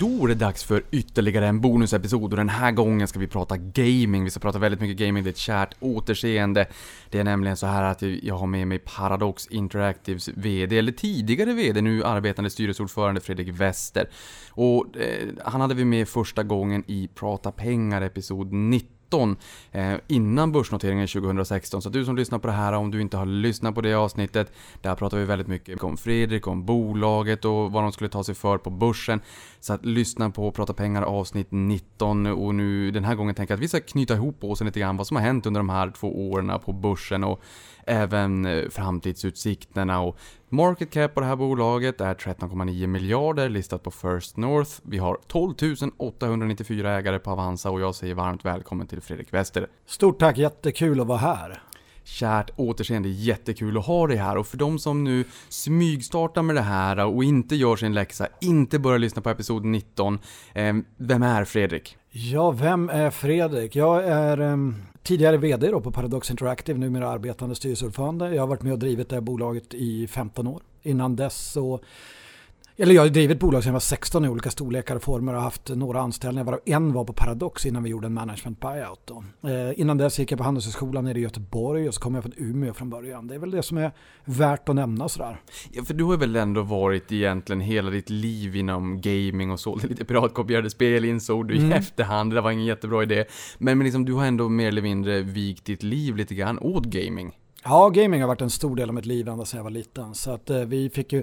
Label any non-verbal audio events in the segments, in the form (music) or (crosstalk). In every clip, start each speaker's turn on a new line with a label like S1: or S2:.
S1: Då är det dags för ytterligare en bonusepisod och den här gången ska vi prata gaming. Vi ska prata väldigt mycket gaming, det är ett kärt återseende. Det är nämligen så här att jag har med mig Paradox Interactives VD, eller tidigare VD, nu arbetande styrelseordförande Fredrik Wester. Och eh, han hade vi med första gången i Prata pengar, episod 90. 19 eh, innan börsnoteringen 2016. Så du som lyssnar på det här, om du inte har lyssnat på det avsnittet, där pratar vi väldigt mycket om Fredrik, om bolaget och vad de skulle ta sig för på börsen. Så att lyssna på Prata pengar avsnitt 19 och nu den här gången tänker jag att vi ska knyta ihop oss lite grann vad som har hänt under de här två åren på börsen och även eh, framtidsutsikterna och market cap på det här bolaget är 13,9 miljarder listat på First North. Vi har 12 894 ägare på Avanza och jag säger varmt välkommen till Fredrik Wester.
S2: Stort tack, jättekul att vara här.
S1: Kärt återseende, jättekul att ha dig här och för de som nu smygstartar med det här och inte gör sin läxa, inte börjar lyssna på episod 19. Eh, vem är Fredrik?
S2: Ja, vem är Fredrik? Jag är um, tidigare VD då på Paradox Interactive, numera arbetande styrelseordförande. Jag har varit med och drivit det här bolaget i 15 år. Innan dess så eller jag har drivit bolag sedan jag var 16 i olika storlekar och former och haft några anställningar. Varav en var på Paradox innan vi gjorde en management buyout. Eh, innan dess gick jag på Handelshögskolan nere i Göteborg och så kom jag från Umeå från början. Det är väl det som är värt att nämna sådär.
S1: Ja, för du har väl ändå varit egentligen hela ditt liv inom gaming och sålde lite piratkopierade spel insåg du i mm. efterhand. Det var ingen jättebra idé. Men, men liksom, du har ändå mer eller mindre vikt ditt liv lite grann åt gaming.
S2: Ja, gaming har varit en stor del av mitt liv ända sedan jag var liten. Så att eh, vi fick ju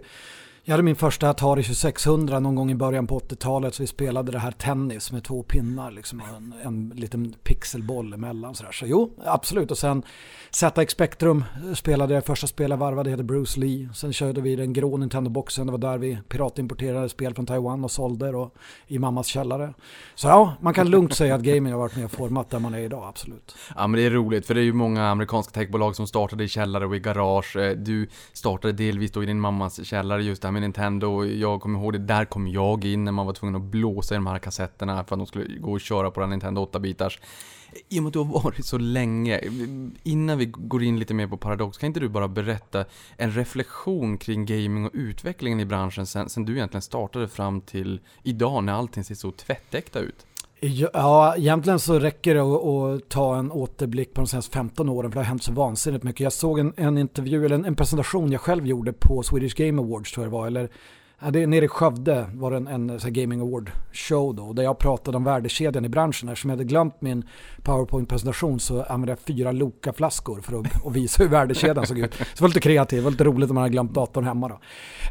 S2: jag hade min första Atari 2600 någon gång i början på 80-talet så vi spelade det här tennis med två pinnar liksom en, en liten pixelboll emellan sådär. Så jo, absolut. Och sen ZX Spectrum spelade jag första spelet jag varvade, heter Bruce Lee. Sen körde vi den grå Nintendo-boxen, det var där vi piratimporterade spel från Taiwan och sålde och i mammas källare. Så ja, man kan lugnt säga att gaming har varit med och format där man är idag, absolut.
S1: Ja men det är roligt, för det är ju många amerikanska techbolag som startade i källare och i garage. Eh, du startade delvis då i din mammas källare just där med Nintendo. Jag kommer ihåg det, där kom jag in när man var tvungen att blåsa i de här kassetterna för att de skulle gå och köra på den Nintendo 8-bitars. I och med att du har varit så länge, innan vi går in lite mer på Paradox, kan inte du bara berätta en reflektion kring gaming och utvecklingen i branschen sen, sen du egentligen startade fram till idag när allting ser så tvättäkta ut?
S2: Ja, egentligen så räcker det att, att, ta en återblick på de senaste 15 åren för det har hänt så vansinnigt mycket. Jag såg en, en intervju, eller en, en, presentation jag själv gjorde på Swedish Game Awards tror jag det var, eller Ja, det, nere i Skövde var det en, en så Gaming Award show då, där jag pratade om värdekedjan i branschen. Eftersom jag hade glömt min PowerPoint-presentation så använde jag fyra Loka-flaskor för att, att visa hur värdekedjan såg ut. Så det var lite kreativt, det var lite roligt om man hade glömt datorn hemma då.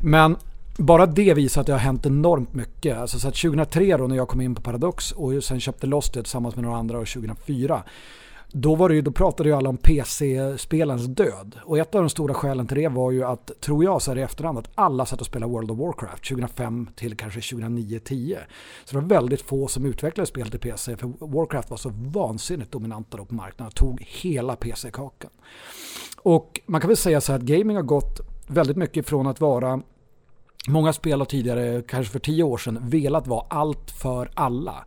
S2: Men bara det visar att det har hänt enormt mycket. Alltså så att 2003 då när jag kom in på Paradox och sen köpte loss det tillsammans med några andra och 2004 då, var det ju, då pratade ju alla om PC-spelens död. Och ett av de stora skälen till det var ju att, tror jag så här i efterhand, att alla satt och spelade World of Warcraft 2005 till kanske 2009-10. Så det var väldigt få som utvecklade spel till PC, för Warcraft var så vansinnigt dominanta då på marknaden och tog hela PC-kakan. Och man kan väl säga så här att gaming har gått väldigt mycket från att vara Många spel har tidigare, kanske för tio år sedan, velat vara allt för alla.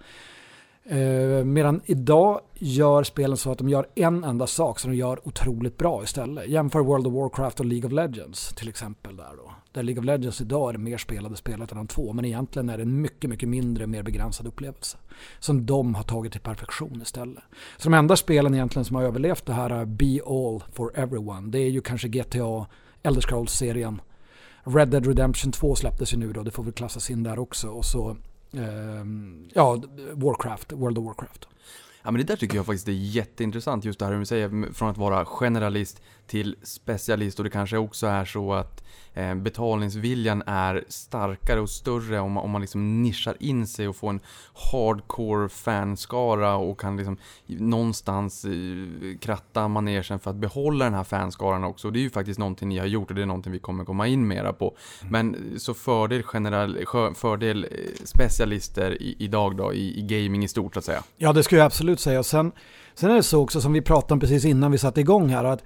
S2: Eh, medan idag gör spelen så att de gör en enda sak som de gör otroligt bra istället. Jämför World of Warcraft och League of Legends till exempel. Där, då. där League of Legends idag är det mer spelade spelet än de två. Men egentligen är det en mycket, mycket mindre, mer begränsad upplevelse. Som de har tagit till perfektion istället. Så de enda spelen egentligen som har överlevt det här Be All For Everyone. Det är ju kanske GTA, Elder Scrolls-serien. Red Dead Redemption 2 släpptes ju nu då, det får väl klassas in där också. Och så eh, ja, Warcraft, World of Warcraft.
S1: Ja men det där tycker jag faktiskt är jätteintressant, just det här hur du säger, från att vara generalist till specialist och det kanske också är så att eh, betalningsviljan är starkare och större om man, om man liksom nischar in sig och får en hardcore fanskara och kan liksom någonstans eh, kratta manegen för att behålla den här fanskaran också. Det är ju faktiskt någonting ni har gjort och det är någonting vi kommer komma in mera på. Mm. Men så fördel, general, fördel eh, specialister i, idag då i, i gaming i stort så att säga?
S2: Ja det skulle jag absolut säga. Sen, sen är det så också som vi pratade om precis innan vi satte igång här att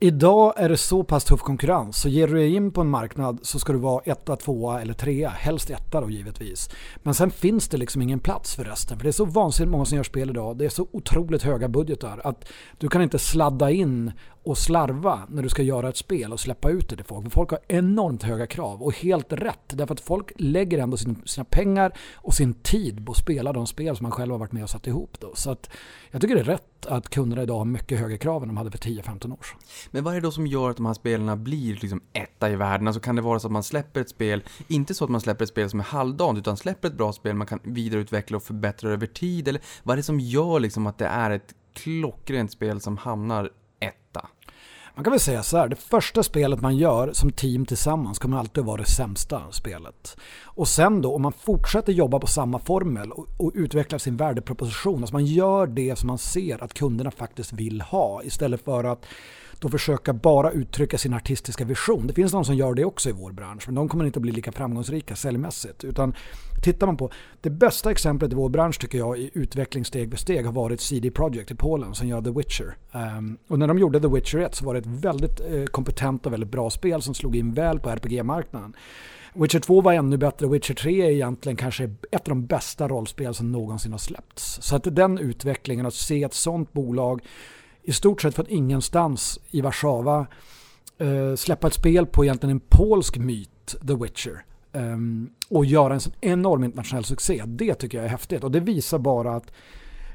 S2: Idag är det så pass tuff konkurrens så ger du dig in på en marknad så ska du vara etta, tvåa eller trea. Helst etta då givetvis. Men sen finns det liksom ingen plats för resten. För det är så vansinnigt många som gör spel idag. Det är så otroligt höga budgetar att du kan inte sladda in och slarva när du ska göra ett spel och släppa ut det till folk. För folk har enormt höga krav och helt rätt. Därför att folk lägger ändå sina pengar och sin tid på att spela de spel som man själv har varit med och satt ihop. Då. Så att jag tycker det är rätt att kunderna idag har mycket högre krav än de hade för 10-15 år sedan.
S1: Men vad är det då som gör att de här spelarna blir liksom etta i världen? Alltså kan det vara så att man släpper ett spel, inte så att man släpper ett spel som är halvdant, utan släpper ett bra spel man kan vidareutveckla och förbättra över tid? Eller vad är det som gör liksom att det är ett klockrent spel som hamnar?
S2: Man kan väl säga så här, det första spelet man gör som team tillsammans kommer alltid vara det sämsta spelet. Och sen då, om man fortsätter jobba på samma formel och, och utvecklar sin värdeproposition, alltså man gör det som man ser att kunderna faktiskt vill ha istället för att då försöka bara uttrycka sin artistiska vision. Det finns någon som gör det också i vår bransch, men de kommer inte att bli lika framgångsrika säljmässigt. Utan tittar man på, det bästa exemplet i vår bransch tycker jag i utveckling steg för steg har varit CD Projekt i Polen som gör The Witcher. Um, och när de gjorde The Witcher 1 så var det ett väldigt eh, kompetent och väldigt bra spel som slog in väl på RPG-marknaden. Witcher 2 var ännu bättre, Witcher 3 är egentligen kanske ett av de bästa rollspel som någonsin har släppts. Så att den utvecklingen, att se ett sånt bolag i stort sett från ingenstans i Warszawa eh, släppa ett spel på egentligen en polsk myt, The Witcher. eh, och göra en sån enorm internationell succé. Det tycker jag är häftigt och det visar bara att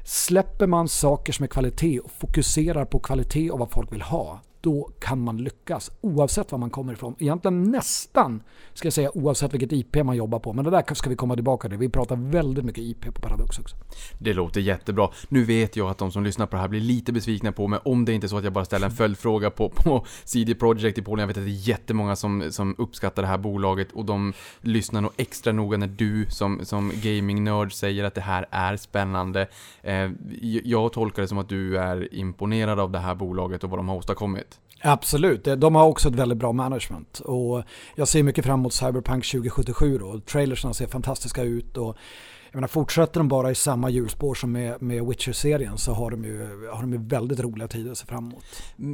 S2: släpper man saker som är kvalitet och fokuserar på kvalitet och vad folk vill ha, då kan man lyckas oavsett var man kommer ifrån. Egentligen nästan, ska jag säga, oavsett vilket IP man jobbar på. Men det där ska vi komma tillbaka till. Vi pratar väldigt mycket IP på Paradox också.
S1: Det låter jättebra. Nu vet jag att de som lyssnar på det här blir lite besvikna på mig om det inte är så att jag bara ställer en (laughs) följdfråga på, på CD Projekt i Polen. Jag vet att det är jättemånga som, som uppskattar det här bolaget och de lyssnar nog extra noga när du som, som gaming-nörd säger att det här är spännande. Eh, jag tolkar det som att du är imponerad av det här bolaget och vad de har åstadkommit.
S2: Absolut, de har också ett väldigt bra management. Och jag ser mycket fram emot Cyberpunk 2077 då. Trailersna ser fantastiska ut och jag menar, fortsätter de bara i samma hjulspår som med, med Witcher-serien så har de, ju, har de ju väldigt roliga tider att se fram emot.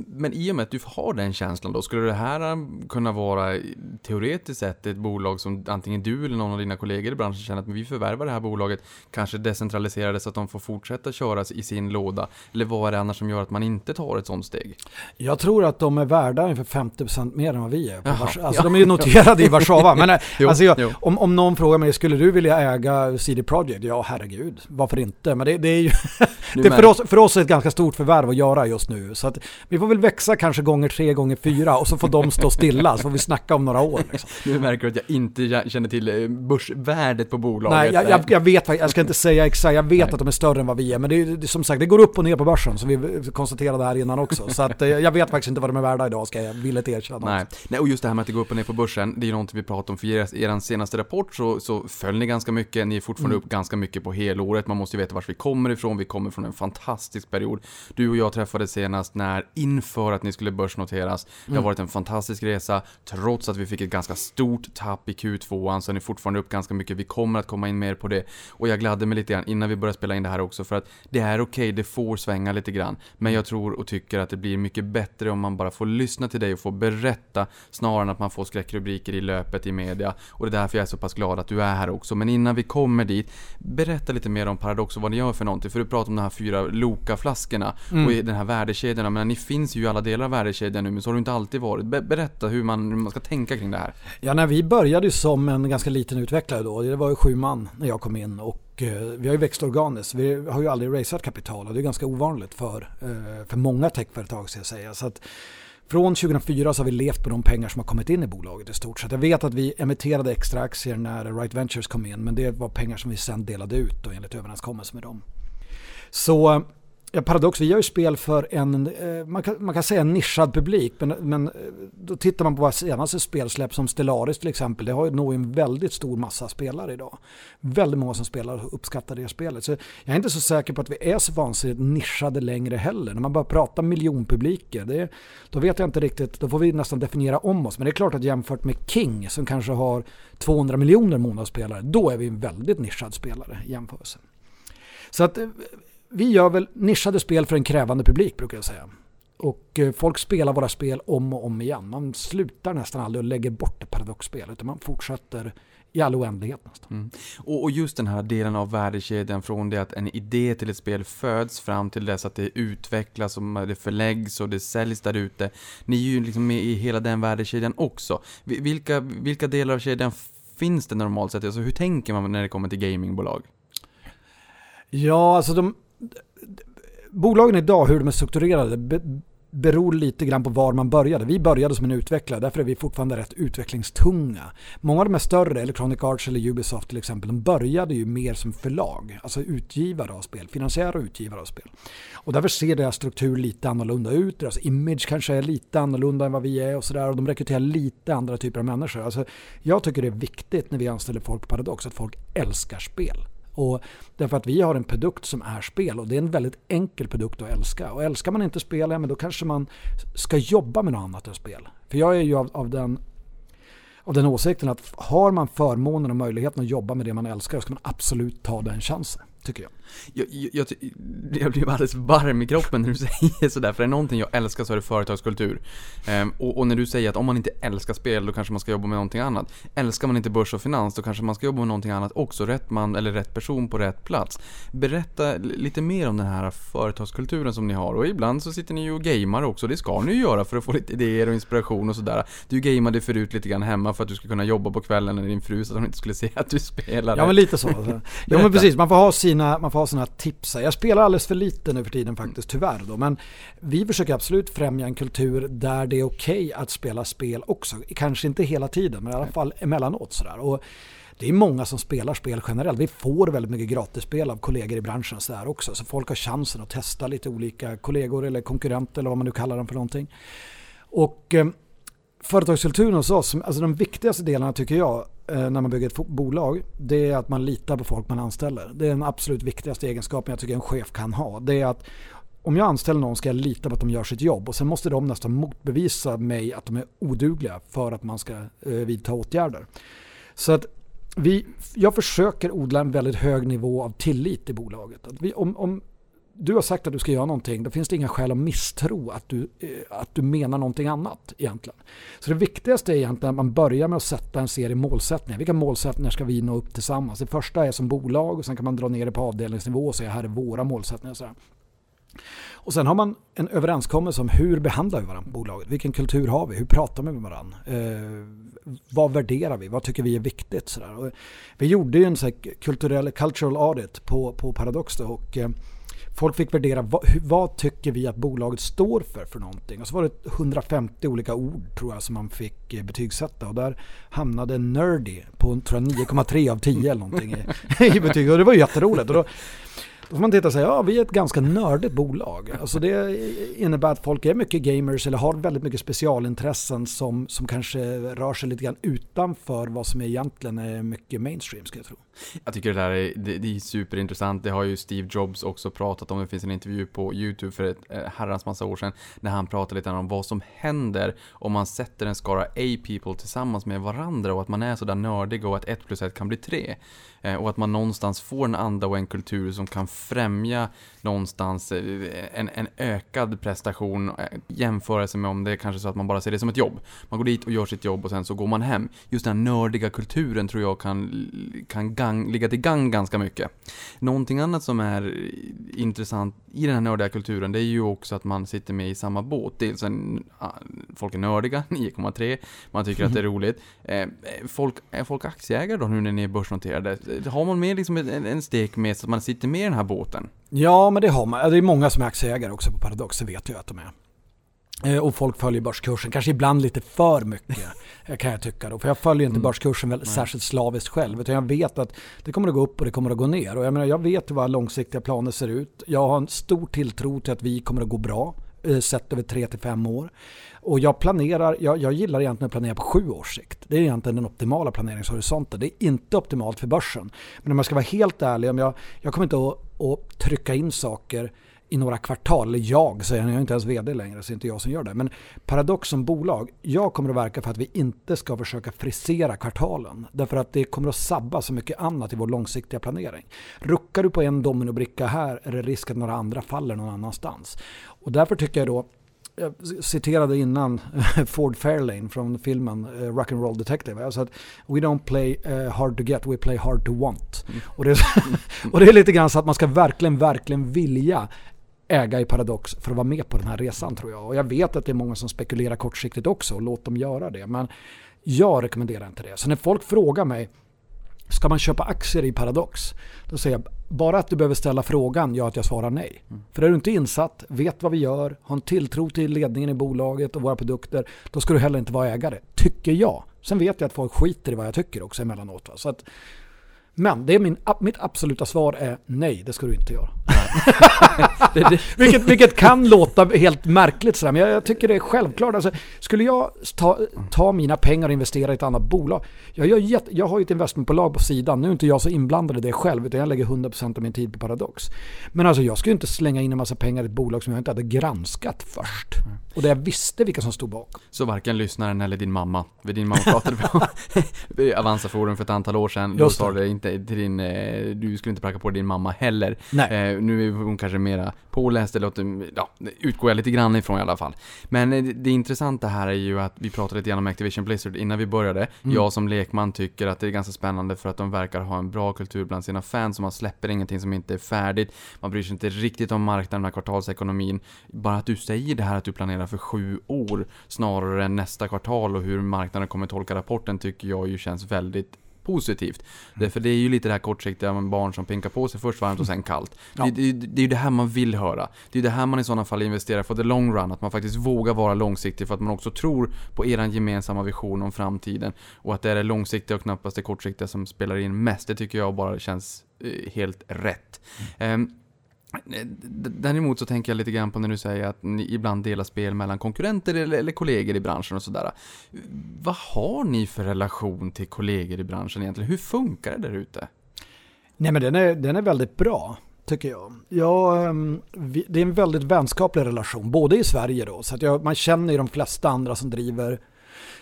S1: Men i och med att du har den känslan då, skulle det här kunna vara teoretiskt sett ett bolag som antingen du eller någon av dina kollegor i branschen känner att vi förvärvar det här bolaget, kanske decentraliserar så att de får fortsätta köras i sin låda? Eller vad är det annars som gör att man inte tar ett sånt steg?
S2: Jag tror att de är värda ungefär 50% mer än vad vi är. På (laughs) Alltså ja. de är ju noterade i Warszawa. Men (laughs) alltså jag, om, om någon frågar mig, skulle du vilja äga CD Projekt, ja herregud, varför inte? Men det, det är ju (laughs) det är för, oss, för oss är ett ganska stort förvärv att göra just nu. Så att vi får väl växa kanske gånger tre, gånger fyra och så får de stå stilla så får vi snacka om några år. Liksom.
S1: Nu märker du att jag inte känner till eh, börsvärdet på bolaget.
S2: Nej, jag, jag, jag vet, jag ska inte säga exakt, jag vet Nej. att de är större än vad vi är. Men det är som sagt, det går upp och ner på börsen så vi konstaterade här innan också. Så att, eh, jag vet faktiskt inte vad de är värda idag ska jag villigt erkänna.
S1: Nej. Nej, och just det här med att det går upp och ner på börsen, det är ju någonting vi pratar om. För er, er senaste rapport så, så föll ni ganska mycket, ni är fortfarande mm. Upp ganska mycket på helåret. Man måste ju veta var vi kommer ifrån. Vi kommer från en fantastisk period. Du och jag träffades senast när, inför att ni skulle börsnoteras. Det har mm. varit en fantastisk resa, trots att vi fick ett ganska stort tapp i Q2, så är ni fortfarande upp ganska mycket. Vi kommer att komma in mer på det. Och jag gladde mig lite grann innan vi började spela in det här också, för att det är okej, okay, det får svänga lite grann. Men jag tror och tycker att det blir mycket bättre om man bara får lyssna till dig och få berätta, snarare än att man får skräckrubriker i löpet i media. Och det är därför jag är så pass glad att du är här också. Men innan vi kommer dit, berätta lite mer om Paradox och vad ni gör för någonting. För du pratar om de här fyra Loka-flaskorna mm. och den här värdekedjorna. Men ni finns ju i alla delar av värdekedjan nu, men så har det inte alltid varit. berätta hur man, hur man ska tänka kring det här.
S2: Ja, när vi började ju som en ganska liten utvecklare då. Det var ju sju man när jag kom in och eh, vi har ju växt organiskt. Vi har ju aldrig raisat kapital och det är ganska ovanligt för, eh, för många techföretag ska jag säga. Så att från 2004 så har vi levt på de pengar som har kommit in i bolaget i stort sett. Jag vet att vi emitterade extra aktier när Right Ventures kom in men det var pengar som vi sen delade ut då, enligt överenskommelse med dem. Så Ja, Paradox, vi gör ju spel för en, eh, man kan, man kan säga en nischad publik, men, men eh, då tittar man på våra senaste spelsläpp som Stellaris till exempel, det har ju nog en väldigt stor massa spelare idag. Väldigt många som spelar och uppskattar det spelet. Så jag är inte så säker på att vi är så vansinnigt nischade längre heller. När man börjar prata miljonpubliker, det, då vet jag inte riktigt, då får vi nästan definiera om oss. Men det är klart att jämfört med King som kanske har 200 miljoner månadsspelare, då är vi en väldigt nischad spelare i jämförelse. Så att eh, vi gör väl nischade spel för en krävande publik brukar jag säga. Och eh, folk spelar våra spel om och om igen. Man slutar nästan aldrig och lägger bort ett paradoxspel utan man fortsätter i all oändlighet nästan.
S1: Mm. Och, och, just den här delen av värdekedjan från det att en idé till ett spel föds fram till dess att det utvecklas och det förläggs och det säljs där ute. Ni är ju liksom med i hela den värdekedjan också. Vilka, vilka delar av kedjan finns det normalt sett? Alltså hur tänker man när det kommer till gamingbolag?
S2: Ja, alltså de... Bolagen idag, hur de är strukturerade, beror lite grann på var man började. Vi började som en utvecklare, därför är vi fortfarande rätt utvecklingstunga. Många av de här större, Electronic Arts eller Ubisoft till exempel, de började ju mer som förlag, alltså utgivare av spel, finansiära utgivare av spel. Och därför ser deras struktur lite annorlunda ut, deras image kanske är lite annorlunda än vad vi är och sådär och de rekryterar lite andra typer av människor. Alltså, jag tycker det är viktigt när vi anställer folk på Paradox att folk älskar spel. Och därför att vi har en produkt som är spel och det är en väldigt enkel produkt att älska. Och älskar man inte spel, ja, men då kanske man ska jobba med något annat än spel. För jag är ju av, av den av den åsikten att har man förmånen och möjligheten att jobba med det man älskar, då ska man absolut ta den chansen tycker jag.
S1: Jag, jag, jag, blir alldeles varm i kroppen när du (laughs) säger sådär, för är det någonting jag älskar så är det företagskultur. Ehm, och, och, när du säger att om man inte älskar spel, då kanske man ska jobba med någonting annat. Älskar man inte börs och finans, då kanske man ska jobba med någonting annat också. Rätt man eller rätt person på rätt plats. Berätta lite mer om den här företagskulturen som ni har. Och ibland så sitter ni ju och gamer också, det ska ni ju göra för att få lite idéer och inspiration och sådär. Du gameade förut lite grann hemma för att du skulle kunna jobba på kvällen när din fru så att hon inte skulle se att du spelade.
S2: Ja men lite så. (laughs) Ja men precis, man får ha sin sina, man får ha sina tips. Jag spelar alldeles för lite nu för tiden faktiskt, tyvärr då. Men vi försöker absolut främja en kultur där det är okej okay att spela spel också. Kanske inte hela tiden, men i alla fall emellanåt sådär. Och det är många som spelar spel generellt. Vi får väldigt mycket gratisspel av kollegor i branschen så också. Så folk har chansen att testa lite olika kollegor eller konkurrenter eller vad man nu kallar dem för någonting. Och eh, företagskulturen hos oss, alltså de viktigaste delarna tycker jag eh, när man bygger ett bolag, det är att man litar på folk man anställer. Det är den absolut viktigaste egenskapen jag tycker en chef kan ha. Det är att om jag anställer någon ska jag lita på att de gör sitt jobb och sen måste de nästan motbevisa mig att de är odugliga för att man ska eh, vidta åtgärder. Så att vi, jag försöker odla en väldigt hög nivå av tillit i bolaget. Att vi, om, om du har sagt att du ska göra någonting, då finns det inga skäl att misstro att du, eh, att du menar någonting annat egentligen. Så det viktigaste är egentligen att man börjar med att sätta en serie målsättningar. Vilka målsättningar ska vi nå upp tillsammans? Det första är som bolag och sen kan man dra ner det på avdelningsnivå och säga här är våra målsättningar. Så Och sen har man en överenskommelse om hur behandlar vi varandra bolaget? Vilken kultur har vi? Hur pratar vi med varandra? Eh, vad värderar vi? Vad tycker vi är viktigt? Så vi gjorde ju en så kulturell cultural audit på, på Paradox då, och eh, folk fick värdera vad, vad, tycker vi att bolaget står för för någonting. Och så var det 150 olika ord tror jag som man fick eh, betygsätta och där hamnade nerdy på 9,3 av 10 eller någonting i, (laughs) i betyg. Och det var ju jätteroligt. Och då, då får man titta och säga, ja vi är ett ganska nördigt bolag. Alltså det innebär att folk är mycket gamers eller har väldigt mycket specialintressen som, som kanske rör sig lite grann utanför vad som egentligen är mycket mainstream skulle jag tro.
S1: Jag tycker det där är, det, det, är superintressant. Det har ju Steve Jobs också pratat om. Det finns en intervju på YouTube för ett eh, herrans massa år sedan. När han pratade lite om vad som händer om man sätter en skara A-people tillsammans med varandra och att man är sådär nördig och att ett plus ett kan bli tre. Eh, och att man någonstans får en anda och en kultur som kan främja någonstans eh, en, en ökad prestation jämförelse med om det är kanske så att man bara ser det som ett jobb. Man går dit och gör sitt jobb och sen så går man hem. Just den här nördiga kulturen tror jag kan, kan gang, ligga till gang ganska mycket. Någonting annat som är intressant i den här nördiga kulturen det är ju också att man sitter med i samma båt. Dels en, folk är nördiga, (laughs) 9,3, man tycker att det är roligt. Folk, är folk aktieägare då nu när ni är börsnoterade? Har man med liksom en, en stek med så att man sitter med i den här båten?
S2: Ja, men det har man. Det är många som är aktieägare också på Paradox, det vet jag att de är. Eh, och folk följer börskursen, kanske ibland lite för mycket (laughs) kan jag tycka. Då. För jag följer inte mm. börskursen väl, särskilt slaviskt själv. Utan jag vet att det kommer att gå upp och det kommer att gå ner. Och jag, menar, jag vet hur våra långsiktiga planer ser ut. Jag har en stor tilltro till att vi kommer att gå bra eh, sett över 3-5 år. Och jag planerar, jag, jag gillar egentligen att planera på sju års sikt. Det är egentligen den optimala planeringshorisonten. Det är inte optimalt för börsen. Men om jag ska vara helt ärlig, om jag, jag kommer inte att, att trycka in saker i några kvartal, eller jag säger jag är inte ens vd längre så det är inte jag som gör det. Men Paradox som bolag, jag kommer att verka för att vi inte ska försöka frisera kvartalen. Därför att det kommer att sabba så mycket annat i vår långsiktiga planering. Ruckar du på en dominobricka här är det risk att några andra faller någon annanstans. Och därför tycker jag då jag citerade innan (laughs) Ford Fairlane från filmen uh, Rock'n'Roll Detective. Jag sa att we don't play uh, hard to get, we play hard to want. Och, det är, (laughs) och det är lite grann så att man ska verkligen, verkligen vilja äga i Paradox för att vara med på den här resan tror jag. Och jag vet att det är många som spekulerar kortsiktigt också och låt dem göra det. Men jag rekommenderar inte det. Så när folk frågar mig Ska man köpa aktier i Paradox? Då säger jag bara att du behöver ställa frågan gör att jag svarar nej.
S1: Mm.
S2: För är du inte insatt, vet vad vi gör, har en tilltro till ledningen i bolaget och våra produkter, då ska du heller inte vara ägare. Tycker jag. Sen vet jag att folk skiter i vad jag tycker också emellanåt. Va? Så att, men det är min, mitt absoluta svar är nej, det ska du inte göra. (laughs)
S1: Det, det,
S2: Vilket, vilket kan låta helt märkligt sådär, men jag, jag tycker det är självklart. Alltså, skulle jag ta, ta mina pengar och investera i ett annat bolag. Jag, gör jätte, jag har ju ett investmentbolag på sidan. Nu är inte jag så inblandad i det själv, utan jag lägger 100% av min tid på Paradox. Men alltså jag skulle inte slänga in en massa pengar i ett bolag som jag inte hade granskat först. Och där jag visste vilka som stod bakom.
S1: så varken lyssnaren eller din mamma. För din mamma pratade på (laughs) Avanza Forum för ett antal år sedan. Då
S2: Just
S1: sa
S2: det.
S1: det inte till din, eh, du skulle inte pracka på din mamma heller.
S2: Nej.
S1: Eh, nu är hon kanske mera påläst, eller ja, utgår jag lite grann ifrån i alla fall. Men eh, det, det intressanta här är ju att vi pratade lite grann om Activision Blizzard innan vi började.
S2: Mm.
S1: Jag som lekman tycker att det är ganska spännande för att de verkar ha en bra kultur bland sina fans och man släpper ingenting som inte är färdigt. Man bryr sig inte riktigt om marknaden, den här kvartalsekonomin. Bara att du säger det här att du planerar för sju år snarare än nästa kvartal och hur marknaden kommer tolka rapporten tycker jag ju känns väldigt positivt. Därför det är ju lite det här kortsiktiga med barn som pinkar på sig först varmt och sen kallt.
S2: Ja.
S1: Det, det, det är ju det här man vill höra. Det är det här man i sådana fall investerar för the long run. Att man faktiskt vågar vara långsiktig för att man också tror på er gemensamma vision om framtiden. Och att det är det långsiktiga och knappast det kortsiktiga som spelar in mest. Det tycker jag bara känns eh, helt rätt. Ehm, d- Eh, däremot så tänker jag lite grann på när du säger att ni ibland delar spel mellan konkurrenter eller, eller kollegor i branschen och sådär. Vad har ni för relation till kollegor i branschen egentligen? Hur funkar det där ute?
S2: Nej men den är, den är väldigt bra, tycker jag. Ja, ehm, det är en väldigt vänskaplig relation, både i Sverige då, så att jag, man känner ju de flesta andra som driver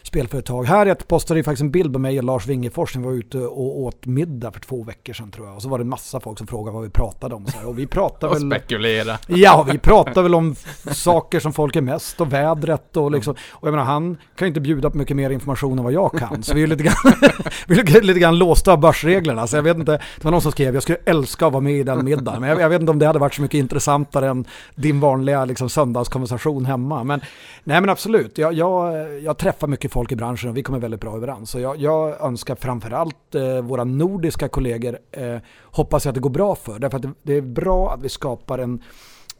S2: spelföretag. Här jag postade ju faktiskt en bild på mig och Lars Wingefors när vi var ute och åt middag för två veckor sedan tror jag. Och så var det en massa folk som frågade vad vi pratade om. Så här. Och vi pratade (laughs)
S1: Och
S2: väl...
S1: spekulera.
S2: Ja, vi pratar väl om saker som folk är mest och vädret och liksom. Och jag menar, han kan ju inte bjuda på mycket mer information än vad jag kan. Så vi är lite grann, (laughs) vi är lite grann låsta av börsreglerna. Så jag vet inte, det var någon som skrev, jag skulle älska att vara med i den middagen. Men jag, jag vet inte om det hade varit så mycket intressantare än din vanliga liksom, söndagskonversation hemma. Men nej men absolut, jag, jag, jag träffar mycket folk i branschen och vi kommer väldigt bra överens. Så jag, jag önskar framförallt eh, våra nordiska kollegor eh, hoppas jag att det går bra för. Därför att det, det är bra att vi skapar en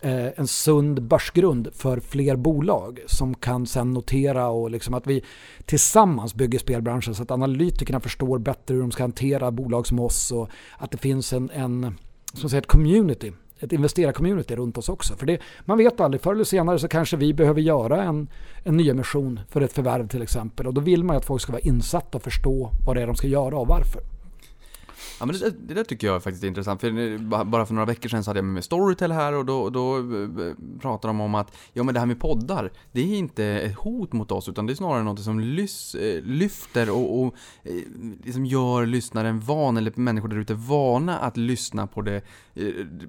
S2: eh, en sund börsgrund för fler bolag som kan sen notera och liksom att vi tillsammans bygger spelbranschen så att analytikerna förstår bättre hur de ska hantera bolag som oss och att det finns en, en som säger, ett community ett investerarcommunity runt oss också. För det, man vet aldrig, förr eller senare så kanske vi behöver göra en, en nyemission för ett förvärv till exempel. Och då vill man ju att folk ska vara insatta och förstå vad det är de ska göra och varför.
S1: Ja men det, där- det där tycker jag faktiskt är intressant, för bara för några veckor sedan så hade jag med mig Storytel här och då, då eh, pratade de om att ja men det här med poddar, det är inte ett hot mot oss utan det är snarare något som lys, eh, lyfter och, och eh, liksom gör lyssnaren van, eller människor där ute vana att lyssna på det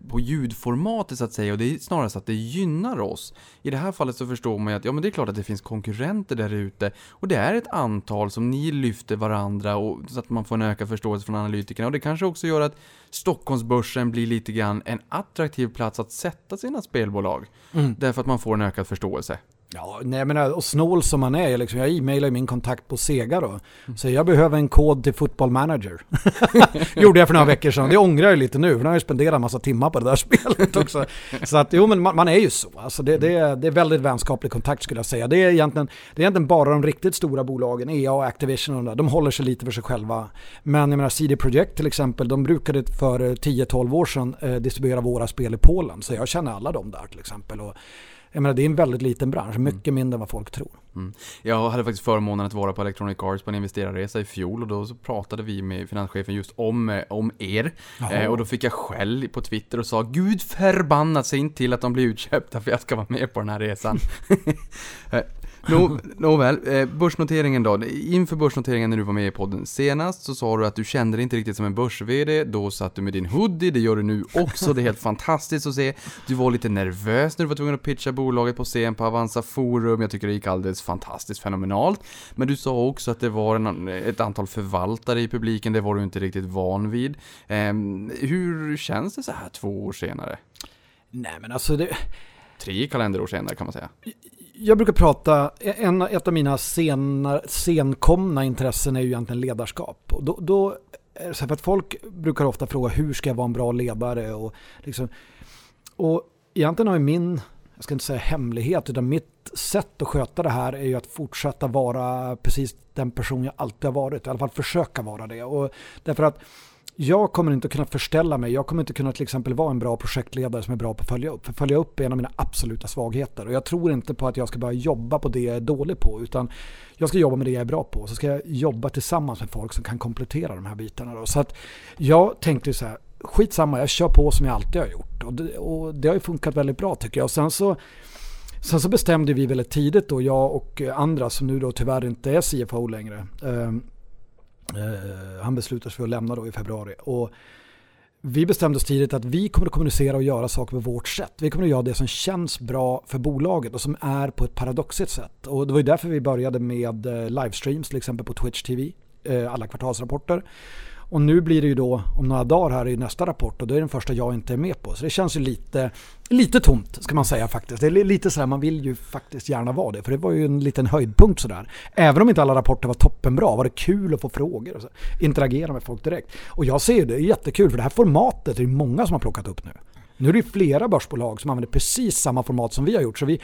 S1: på ljudformatet så att säga och det är snarare så att det gynnar oss. I det här fallet så förstår man ju att ja men det är klart att det finns konkurrenter där ute och det är ett antal som ni lyfter varandra och så att man får en ökad förståelse från analytikerna och det kanske också gör att Stockholmsbörsen blir lite grann en attraktiv plats att sätta sina spelbolag. Därför att man får en ökad förståelse.
S2: Ja, nej men eh, och snål som man är, liksom, jag e-mailar min kontakt på Sega då. Så jag behöver en kod till Football Manager. (laughs) Gjorde jag för några veckor sedan. Det ångrar jag lite nu, för nu har jag spenderat en massa timmar på det där (laughs) spelet också. Så att jo, men man, man är ju så. Alltså, det, det, är, det är väldigt vänskaplig kontakt skulle jag säga. Det är egentligen, det är egentligen bara de riktigt stora bolagen, EA och Activision och de där, de håller sig lite för sig själva. Men jag menar CD Projekt till exempel, de brukade för eh, 10-12 år sedan eh, distribuera våra spel i Polen. Så jag känner alla dem där till exempel. Och, jag menar, det är en väldigt liten bransch, mycket mindre än vad folk tror.
S1: Mm. Jag hade faktiskt förmånen att vara på Electronic Arts på en investerarresa i fjol och då så pratade vi med finanschefen just om, eh, om er. Eh, och då fick jag skäll på Twitter och sa Gud förbannat se inte till att de blir utköpta för jag ska vara med på den här resan. (laughs) Nå, nåväl, eh, börsnoteringen då. Inför börsnoteringen när du var med i podden senast så sa du att du kände dig inte riktigt som en börs-VD. Då satt du med din hoodie, det gör du nu också. Det är helt fantastiskt att se. Du var lite nervös när du var tvungen att pitcha bolaget på scen på Avanza Forum. Jag tycker det gick alldeles fantastiskt fenomenalt. Men du sa också att det var en, ett antal förvaltare i publiken. Det var du inte riktigt van vid. Eh, hur känns det så här två år senare?
S2: Nej men alltså det...
S1: Tre kalenderår senare kan man säga.
S2: Jag brukar prata, e- en, ett av mina senar, senkomna intressen är ju egentligen ledarskap. Och då, då är det så här för att folk brukar ofta fråga hur ska jag vara en bra ledare? Och, liksom, och egentligen har ju min, jag ska inte säga hemlighet, utan mitt sätt att sköta det här är ju att fortsätta vara precis den person jag alltid har varit. I alla fall försöka vara det. Och därför att jag kommer inte att kunna förställa mig. Jag kommer inte kunna till exempel vara en bra projektledare som är bra på att följa upp. För följa upp är en av mina absoluta svagheter. Och jag tror inte på att jag ska börja jobba på det jag är dålig på. Utan jag ska jobba med det jag är bra på. Så ska jag jobba tillsammans med folk som kan komplettera de här bitarna. Då. Så att jag tänkte så här, skitsamma, jag kör på som jag alltid har gjort. Och det, och det har ju funkat väldigt bra tycker jag. Och sen så Sen så bestämde vi väldigt tidigt då, jag och andra som nu då tyvärr inte är CFO längre. Ehm, Eh, han beslutade sig för att lämna då i februari. Och vi bestämde oss tidigt att vi kommer att kommunicera och göra saker på vårt sätt. Vi kommer att göra det som känns bra för bolaget och som är på ett paradoxigt sätt. Och det var ju därför vi började med eh, livestreams till exempel på Twitch TV, eh, alla kvartalsrapporter. Och nu blir det ju då om några dagar här i nästa rapport och då är det den första jag inte är med på. Så det känns ju lite, lite tomt ska man säga faktiskt. Det är lite så här, man vill ju faktiskt gärna vara det. För det var ju en liten höjdpunkt sådär. Även om inte alla rapporter var toppenbra var det kul att få frågor och så. interagera med folk direkt. Och jag ser ju det, är jättekul för det här formatet är det många som har plockat upp nu. Nu är det flera börsbolag som använder precis samma format som vi har gjort. Så vi,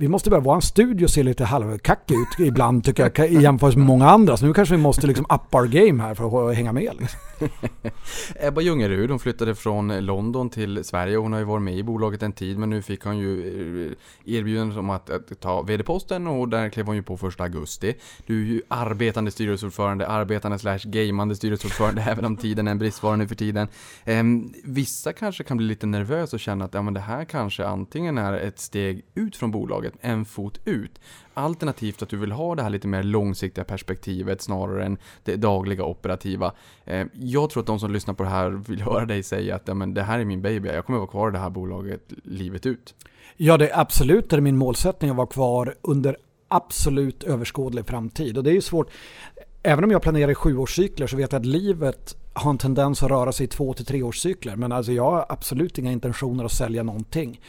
S2: vi måste börja, vår studio ser lite halvkackig ut ibland tycker jag i jämförelse med många andra. Så nu kanske vi måste liksom up our game här för att hänga med. Liksom. (laughs)
S1: Ebba Ljungerud, hon flyttade från London till Sverige. Hon har ju varit med i bolaget en tid men nu fick hon ju erbjudandet erbjudande om att, att ta vd-posten och där klev hon ju på första augusti. Du är ju arbetande styrelseordförande, arbetande slash gamande styrelseordförande (laughs) även om tiden är en bristvara nu för tiden. Ehm, vissa kanske kan bli lite nervösa och känna att ja, men det här kanske antingen är ett steg ut från bolaget, en fot ut. Alternativt att du vill ha det här lite mer långsiktiga perspektivet snarare än det dagliga operativa. Eh, jag tror att de som lyssnar på det här vill höra dig säga att ja, men det här är min baby, jag kommer vara kvar i det här bolaget livet ut.
S2: Ja, det är absolut det är min målsättning att vara kvar under absolut överskådlig framtid. Och det är ju svårt, även om jag planerar i sjuårscykler så vet jag att livet har en tendens att röra sig i två till treårscykler. Men alltså jag har absolut inga intentioner att sälja någonting.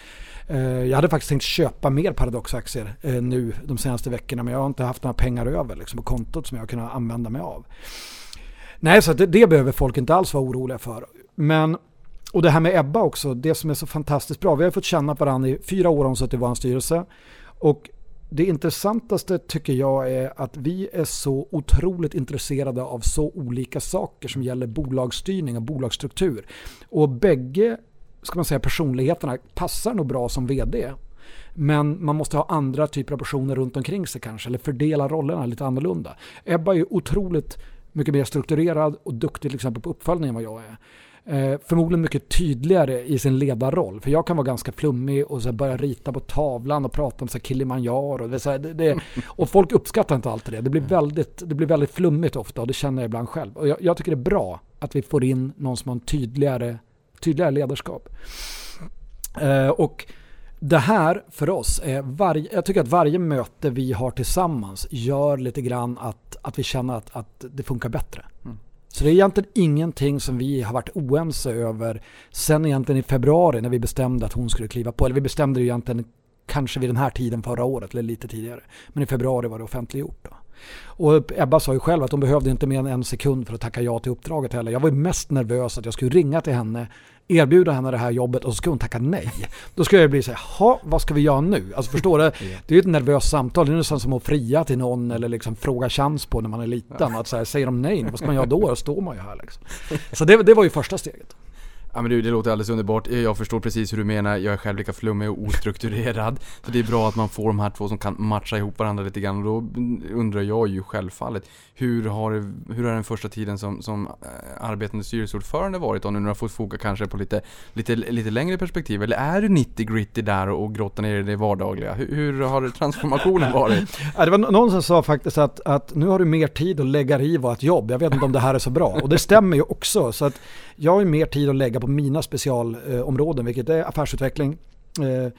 S2: Eh, jag hade faktiskt tänkt köpa mer Paradox-aktier eh, nu de senaste veckorna men jag har inte haft några pengar över liksom, på kontot som jag har kunnat använda mig av. Nej, så det, det behöver folk inte alls vara oroliga för. Men, och det här med Ebba också, det som är så fantastiskt bra. Vi har fått känna varandra i fyra år har hon suttit i vår styrelse. Och det intressantaste tycker jag är att vi är så otroligt intresserade av så olika saker som gäller bolagsstyrning och bolagsstruktur. Och bägge ska man säga, personligheterna passar nog bra som vd. Men man måste ha andra typer av personer runt omkring sig kanske, eller fördela rollerna lite annorlunda. Ebba är otroligt mycket mer strukturerad och duktig till exempel på uppföljning än vad jag är. Eh, förmodligen mycket tydligare i sin ledarroll. För jag kan vara ganska flummig och så börja rita på tavlan och prata om så Kilimanjaro. Det, så det, det, (laughs) och folk uppskattar inte alltid det. Det blir, väldigt, det blir väldigt flummigt ofta och det känner jag ibland själv. Och jag, jag tycker det är bra att vi får in någon som har en tydligare, tydligare ledarskap. Eh, och det här för oss är varje, jag tycker att varje möte vi har tillsammans gör lite grann att, att vi känner att, att det funkar bättre. Mm. Så det är egentligen ingenting som vi har varit oense över sen egentligen i februari när vi bestämde att hon skulle kliva på. Eller vi bestämde det egentligen kanske vid den här tiden förra året eller lite tidigare. Men i februari var det offentliggjort. Då. Och Ebba sa ju själv att hon behövde inte mer än en sekund för att tacka ja till uppdraget heller. Jag var mest nervös att jag skulle ringa till henne erbjuda henne det här jobbet och så ska hon tacka nej. Då skulle jag bli så här, vad ska vi göra nu? Alltså förstår du? Det är ju ett nervöst samtal. Det är nästan som att fria till någon eller liksom fråga chans på när man är liten. Att så här, säger de nej, vad ska man göra då? Då står man ju här liksom. Så det, det var ju första steget.
S1: Ja men du, det låter alldeles underbart. Eh, jag förstår precis hur du menar. Jag är själv lika flummig och ostrukturerad. (laughs) så det är bra att man får de här två som kan matcha ihop varandra lite grann. Och då undrar jag ju självfallet, hur har, hur har den första tiden som, som eh, arbetande styrelseordförande varit då? Nu när du har fått foka kanske på lite, lite, lite längre perspektiv. Eller är du 90 gritty där och grottar ner i det vardagliga? Hur, hur har transformationen varit? (laughs)
S2: ja, det var någon som sa faktiskt att, att nu har du mer tid att lägga i vad ett jobb. Jag vet inte om det här är så bra. Och det stämmer ju också. Så att jag har ju mer tid att lägga på mina specialområden, vilket är affärsutveckling, eh,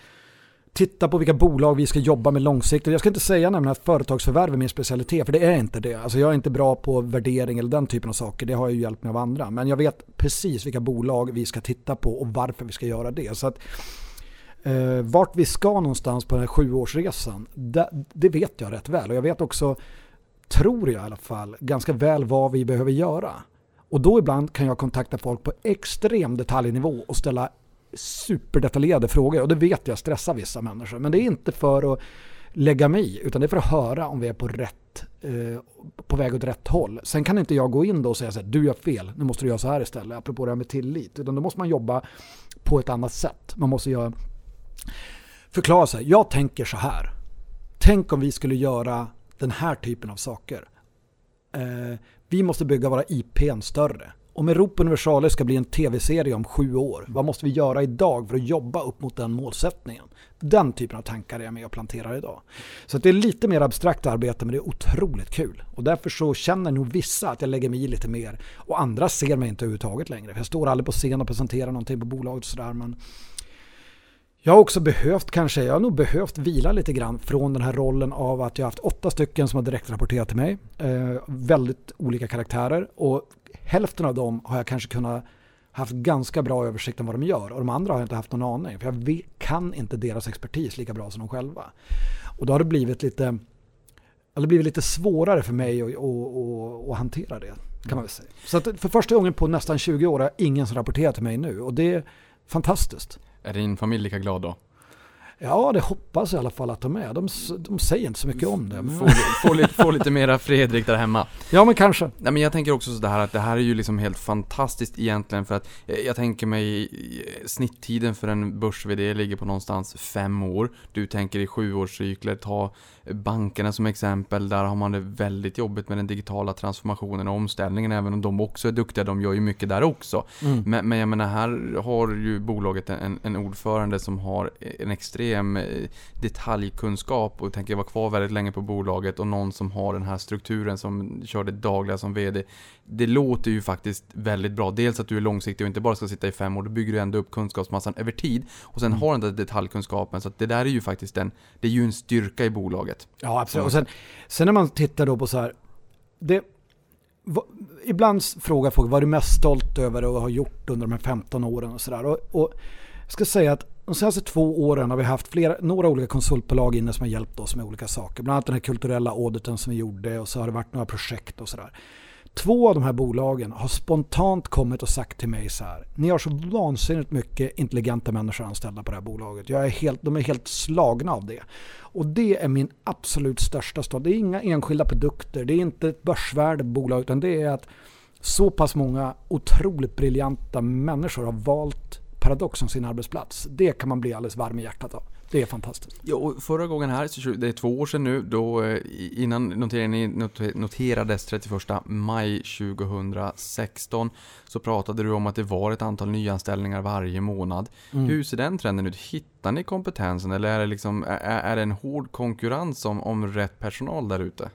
S2: titta på vilka bolag vi ska jobba med långsiktigt. Jag ska inte säga nämligen att företagsförvärv är min specialitet, för det är inte det. Alltså jag är inte bra på värdering eller den typen av saker, det har jag ju hjälpt mig av andra. Men jag vet precis vilka bolag vi ska titta på och varför vi ska göra det. Så att, eh, vart vi ska någonstans på den här sjuårsresan, det, det vet jag rätt väl. Och jag vet också, tror jag i alla fall, ganska väl vad vi behöver göra. Och då ibland kan jag kontakta folk på extrem detaljnivå och ställa superdetaljerade frågor. Och det vet jag stressar vissa människor. Men det är inte för att lägga mig i, utan det är för att höra om vi är på rätt, eh, på väg åt rätt håll. Sen kan inte jag gå in då och säga så här, du gör fel, nu måste du göra så här istället, apropå det här med tillit. Utan då måste man jobba på ett annat sätt. Man måste göra, förklara sig, jag tänker så här. Tänk om vi skulle göra den här typen av saker. Eh, vi måste bygga våra IPn större. Om Europa Universalis ska bli en tv-serie om sju år, vad måste vi göra idag för att jobba upp mot den målsättningen? Den typen av tankar är jag med och planterar idag. Så det är lite mer abstrakt arbete men det är otroligt kul. Och därför så känner nog vissa att jag lägger mig i lite mer. Och andra ser mig inte överhuvudtaget längre. För jag står aldrig på scen och presenterar någonting på bolaget och sådär. Men jag har också behövt kanske, jag har nog behövt vila lite grann från den här rollen av att jag har haft åtta stycken som har direkt rapporterat till mig. Eh, väldigt olika karaktärer och hälften av dem har jag kanske kunnat haft ganska bra översikt om vad de gör och de andra har jag inte haft någon aning för jag kan inte deras expertis lika bra som de själva. Och då har det blivit lite, eller blivit lite svårare för mig att, att, att, att hantera det kan man väl säga. Så att för första gången på nästan 20 år har jag ingen som rapporterar till mig nu och det är fantastiskt.
S1: Är din familj lika glad då?
S2: Ja, det hoppas jag i alla fall att de är. De, de säger inte så mycket om det. Men...
S1: Få, få, lite, få lite mera Fredrik där hemma.
S2: Ja, men kanske.
S1: Nej, men jag tänker också sådär att det här är ju liksom helt fantastiskt egentligen för att jag tänker mig snitttiden för en börs-VD ligger på någonstans fem år. Du tänker i sjuårscykler, ta bankerna som exempel. Där har man det väldigt jobbigt med den digitala transformationen och omställningen. Även om de också är duktiga, de gör ju mycket där också. Mm. Men, men jag menar, här har ju bolaget en, en ordförande som har en extrem eh, detaljkunskap och tänker vara kvar väldigt länge på bolaget och någon som har den här strukturen som kör det dagliga som VD. Det låter ju faktiskt väldigt bra. Dels att du är långsiktig och inte bara ska sitta i fem år. Då bygger du ändå upp kunskapsmassan över tid. Och sen mm. har den där detaljkunskapen. Så det där är ju faktiskt en, det är ju en styrka i bolaget.
S2: Ja, absolut. Och sen, sen när man tittar då på så här, det, v, ibland frågar folk vad är du mest stolt över att ha gjort under de här 15 åren och sådär. Och, och jag ska säga att de senaste två åren har vi haft flera, några olika konsultbolag inne som har hjälpt oss med olika saker. Bland annat den här kulturella auditen som vi gjorde och så har det varit några projekt och sådär. Två av de här bolagen har spontant kommit och sagt till mig så här. Ni har så vansinnigt mycket intelligenta människor anställda på det här bolaget. Jag är helt, de är helt slagna av det. Och det är min absolut största stad. Det är inga enskilda produkter, det är inte ett börsvärde bolag utan det är att så pass många otroligt briljanta människor har valt Paradox som sin arbetsplats. Det kan man bli alldeles varm i hjärtat av. Det är fantastiskt.
S1: Ja, och förra gången här, det är två år sedan nu, då eh, innan noteringen noterades 31 maj 2016 så pratade du om att det var ett antal nyanställningar varje månad. Mm. Hur ser den trenden ut? Hittar ni kompetensen eller är det, liksom, är, det en hård konkurrens om, om rätt personal där ute?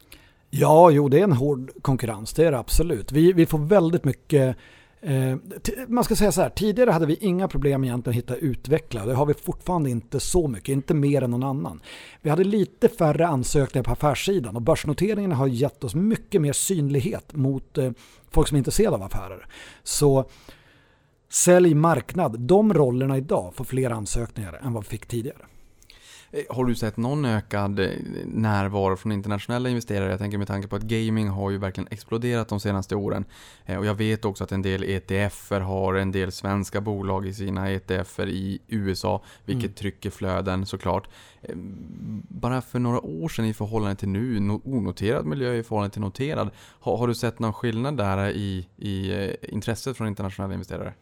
S2: Ja, jo det är en hård konkurrens, det är det absolut. Vi, vi får väldigt mycket Eh, man ska säga så här, tidigare hade vi inga problem egentligen att hitta utvecklare. Det har vi fortfarande inte så mycket, inte mer än någon annan. Vi hade lite färre ansökningar på affärssidan och börsnoteringen har gett oss mycket mer synlighet mot eh, folk som är intresserade av affärer. Så sälj marknad, de rollerna idag får fler ansökningar än vad vi fick tidigare.
S1: Eh, har du sett någon ökad eh, närvaro från internationella investerare? Jag tänker med tanke på att gaming har ju verkligen exploderat de senaste åren. Eh, och jag vet också att en del ETFer har en del svenska bolag i sina ETFer i USA, vilket mm. trycker flöden såklart. Bara för några år sedan i förhållande till nu, onoterad miljö i förhållande till noterad. Har, har du sett någon skillnad där i, i intresset från internationella investerare?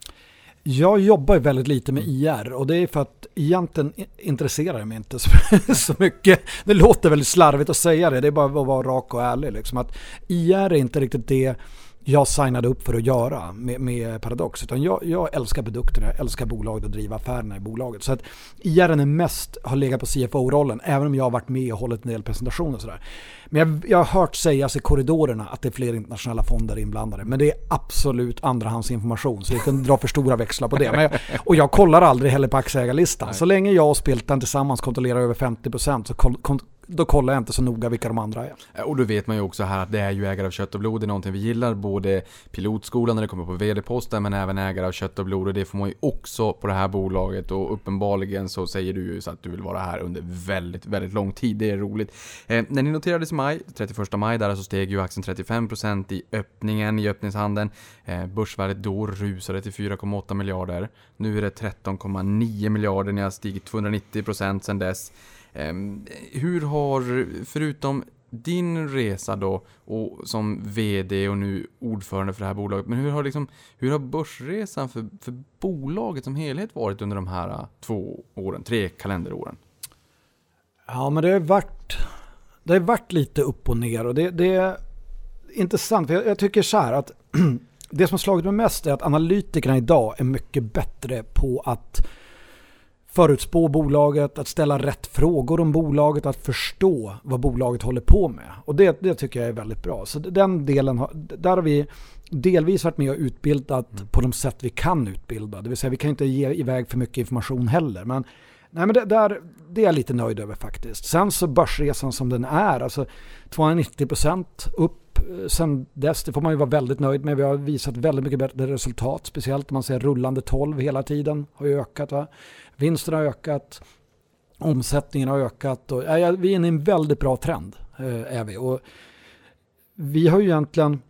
S2: Jag jobbar ju väldigt lite med IR och det är för att egentligen intresserar det mig inte (laughs) så, så mycket. Det låter väldigt slarvigt att säga det, det är bara att vara rak och ärlig. Liksom. Att IR är inte riktigt det jag signade upp för att göra med, med Paradox. Utan jag, jag älskar produkterna, jag älskar bolaget och driva affärerna i bolaget. Så att IR är mest har legat på CFO-rollen, även om jag har varit med och hållit en del presentationer och sådär. Men jag, jag har hört sägas i korridorerna att det är fler internationella fonder inblandade. Men det är absolut andrahandsinformation, så vi kan dra för stora växlar på det. Jag, och jag kollar aldrig heller på aktieägarlistan. Så länge jag och Spiltan tillsammans kontrollerar över 50% så kol, kon, då kollar jag inte så noga vilka de andra är.
S1: Eh, och då vet man ju också här att det är ju ägare av kött och blod, det är någonting vi gillar. Både pilotskolan när det kommer på vd-posten, men även ägare av kött och blod. Och det får man ju också på det här bolaget. Och uppenbarligen så säger du ju så att du vill vara här under väldigt, väldigt lång tid. Det är roligt. Eh, när ni noterades i maj, 31 maj där, så steg ju aktien 35% i öppningen, i öppningshandeln. Eh, börsvärdet då rusade till 4,8 miljarder. Nu är det 13,9 miljarder, ni har stigit 290% sedan dess. Ehm, hur har, förutom din resa då, och som VD och nu ordförande för det här bolaget, men hur har, liksom, hur har börsresan för, för bolaget som helhet varit under de här äh, två åren, tre kalenderåren?
S2: Ja, men det har varit, det har varit lite upp och ner och det, det är intressant, för jag, jag tycker så här att (clears throat) det som har slagit mig mest är att analytikerna idag är mycket bättre på att förutspå bolaget, att ställa rätt frågor om bolaget, att förstå vad bolaget håller på med. Och det, det tycker jag är väldigt bra. Så den delen, har, där har vi delvis varit med och utbildat mm. på de sätt vi kan utbilda. Det vill säga vi kan inte ge iväg för mycket information heller. Men, nej, men det, där, det är jag lite nöjd över faktiskt. Sen så börsresan som den är, alltså 290% upp eh, sen dess, det får man ju vara väldigt nöjd med. Vi har visat väldigt mycket bättre resultat, speciellt om man ser rullande 12 hela tiden har ju ökat. Va? Vinsten har ökat, omsättningen har ökat och ja, vi är inne i en väldigt bra trend. Eh, är vi. Och vi har ju egentligen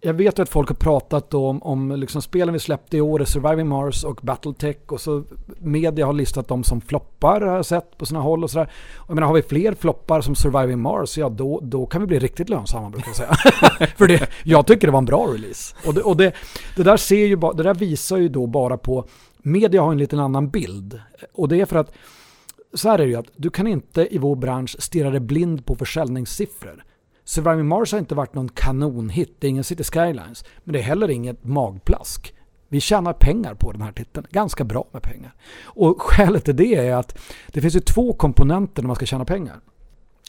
S2: jag vet att folk har pratat om, om liksom spelen vi släppte i år, Surviving Mars och Battletech och så media har listat dem som floppar har jag sett på sina håll och sådär. Jag menar har vi fler floppar som Surviving Mars, ja då, då kan vi bli riktigt lönsamma brukar jag säga. (laughs) För det, jag tycker det var en bra release. Och det, och det, det där ser ju det där visar ju då bara på, media har en liten annan bild. Och det är för att så här är det ju att du kan inte i vår bransch stirra dig blind på försäljningssiffror. Surviving Mars har inte varit någon kanonhit, det är ingen City Skylines. Men det är heller inget magplask. Vi tjänar pengar på den här titeln, ganska bra med pengar. Och (laughs) skälet till det är att det finns ju två komponenter när man ska tjäna pengar.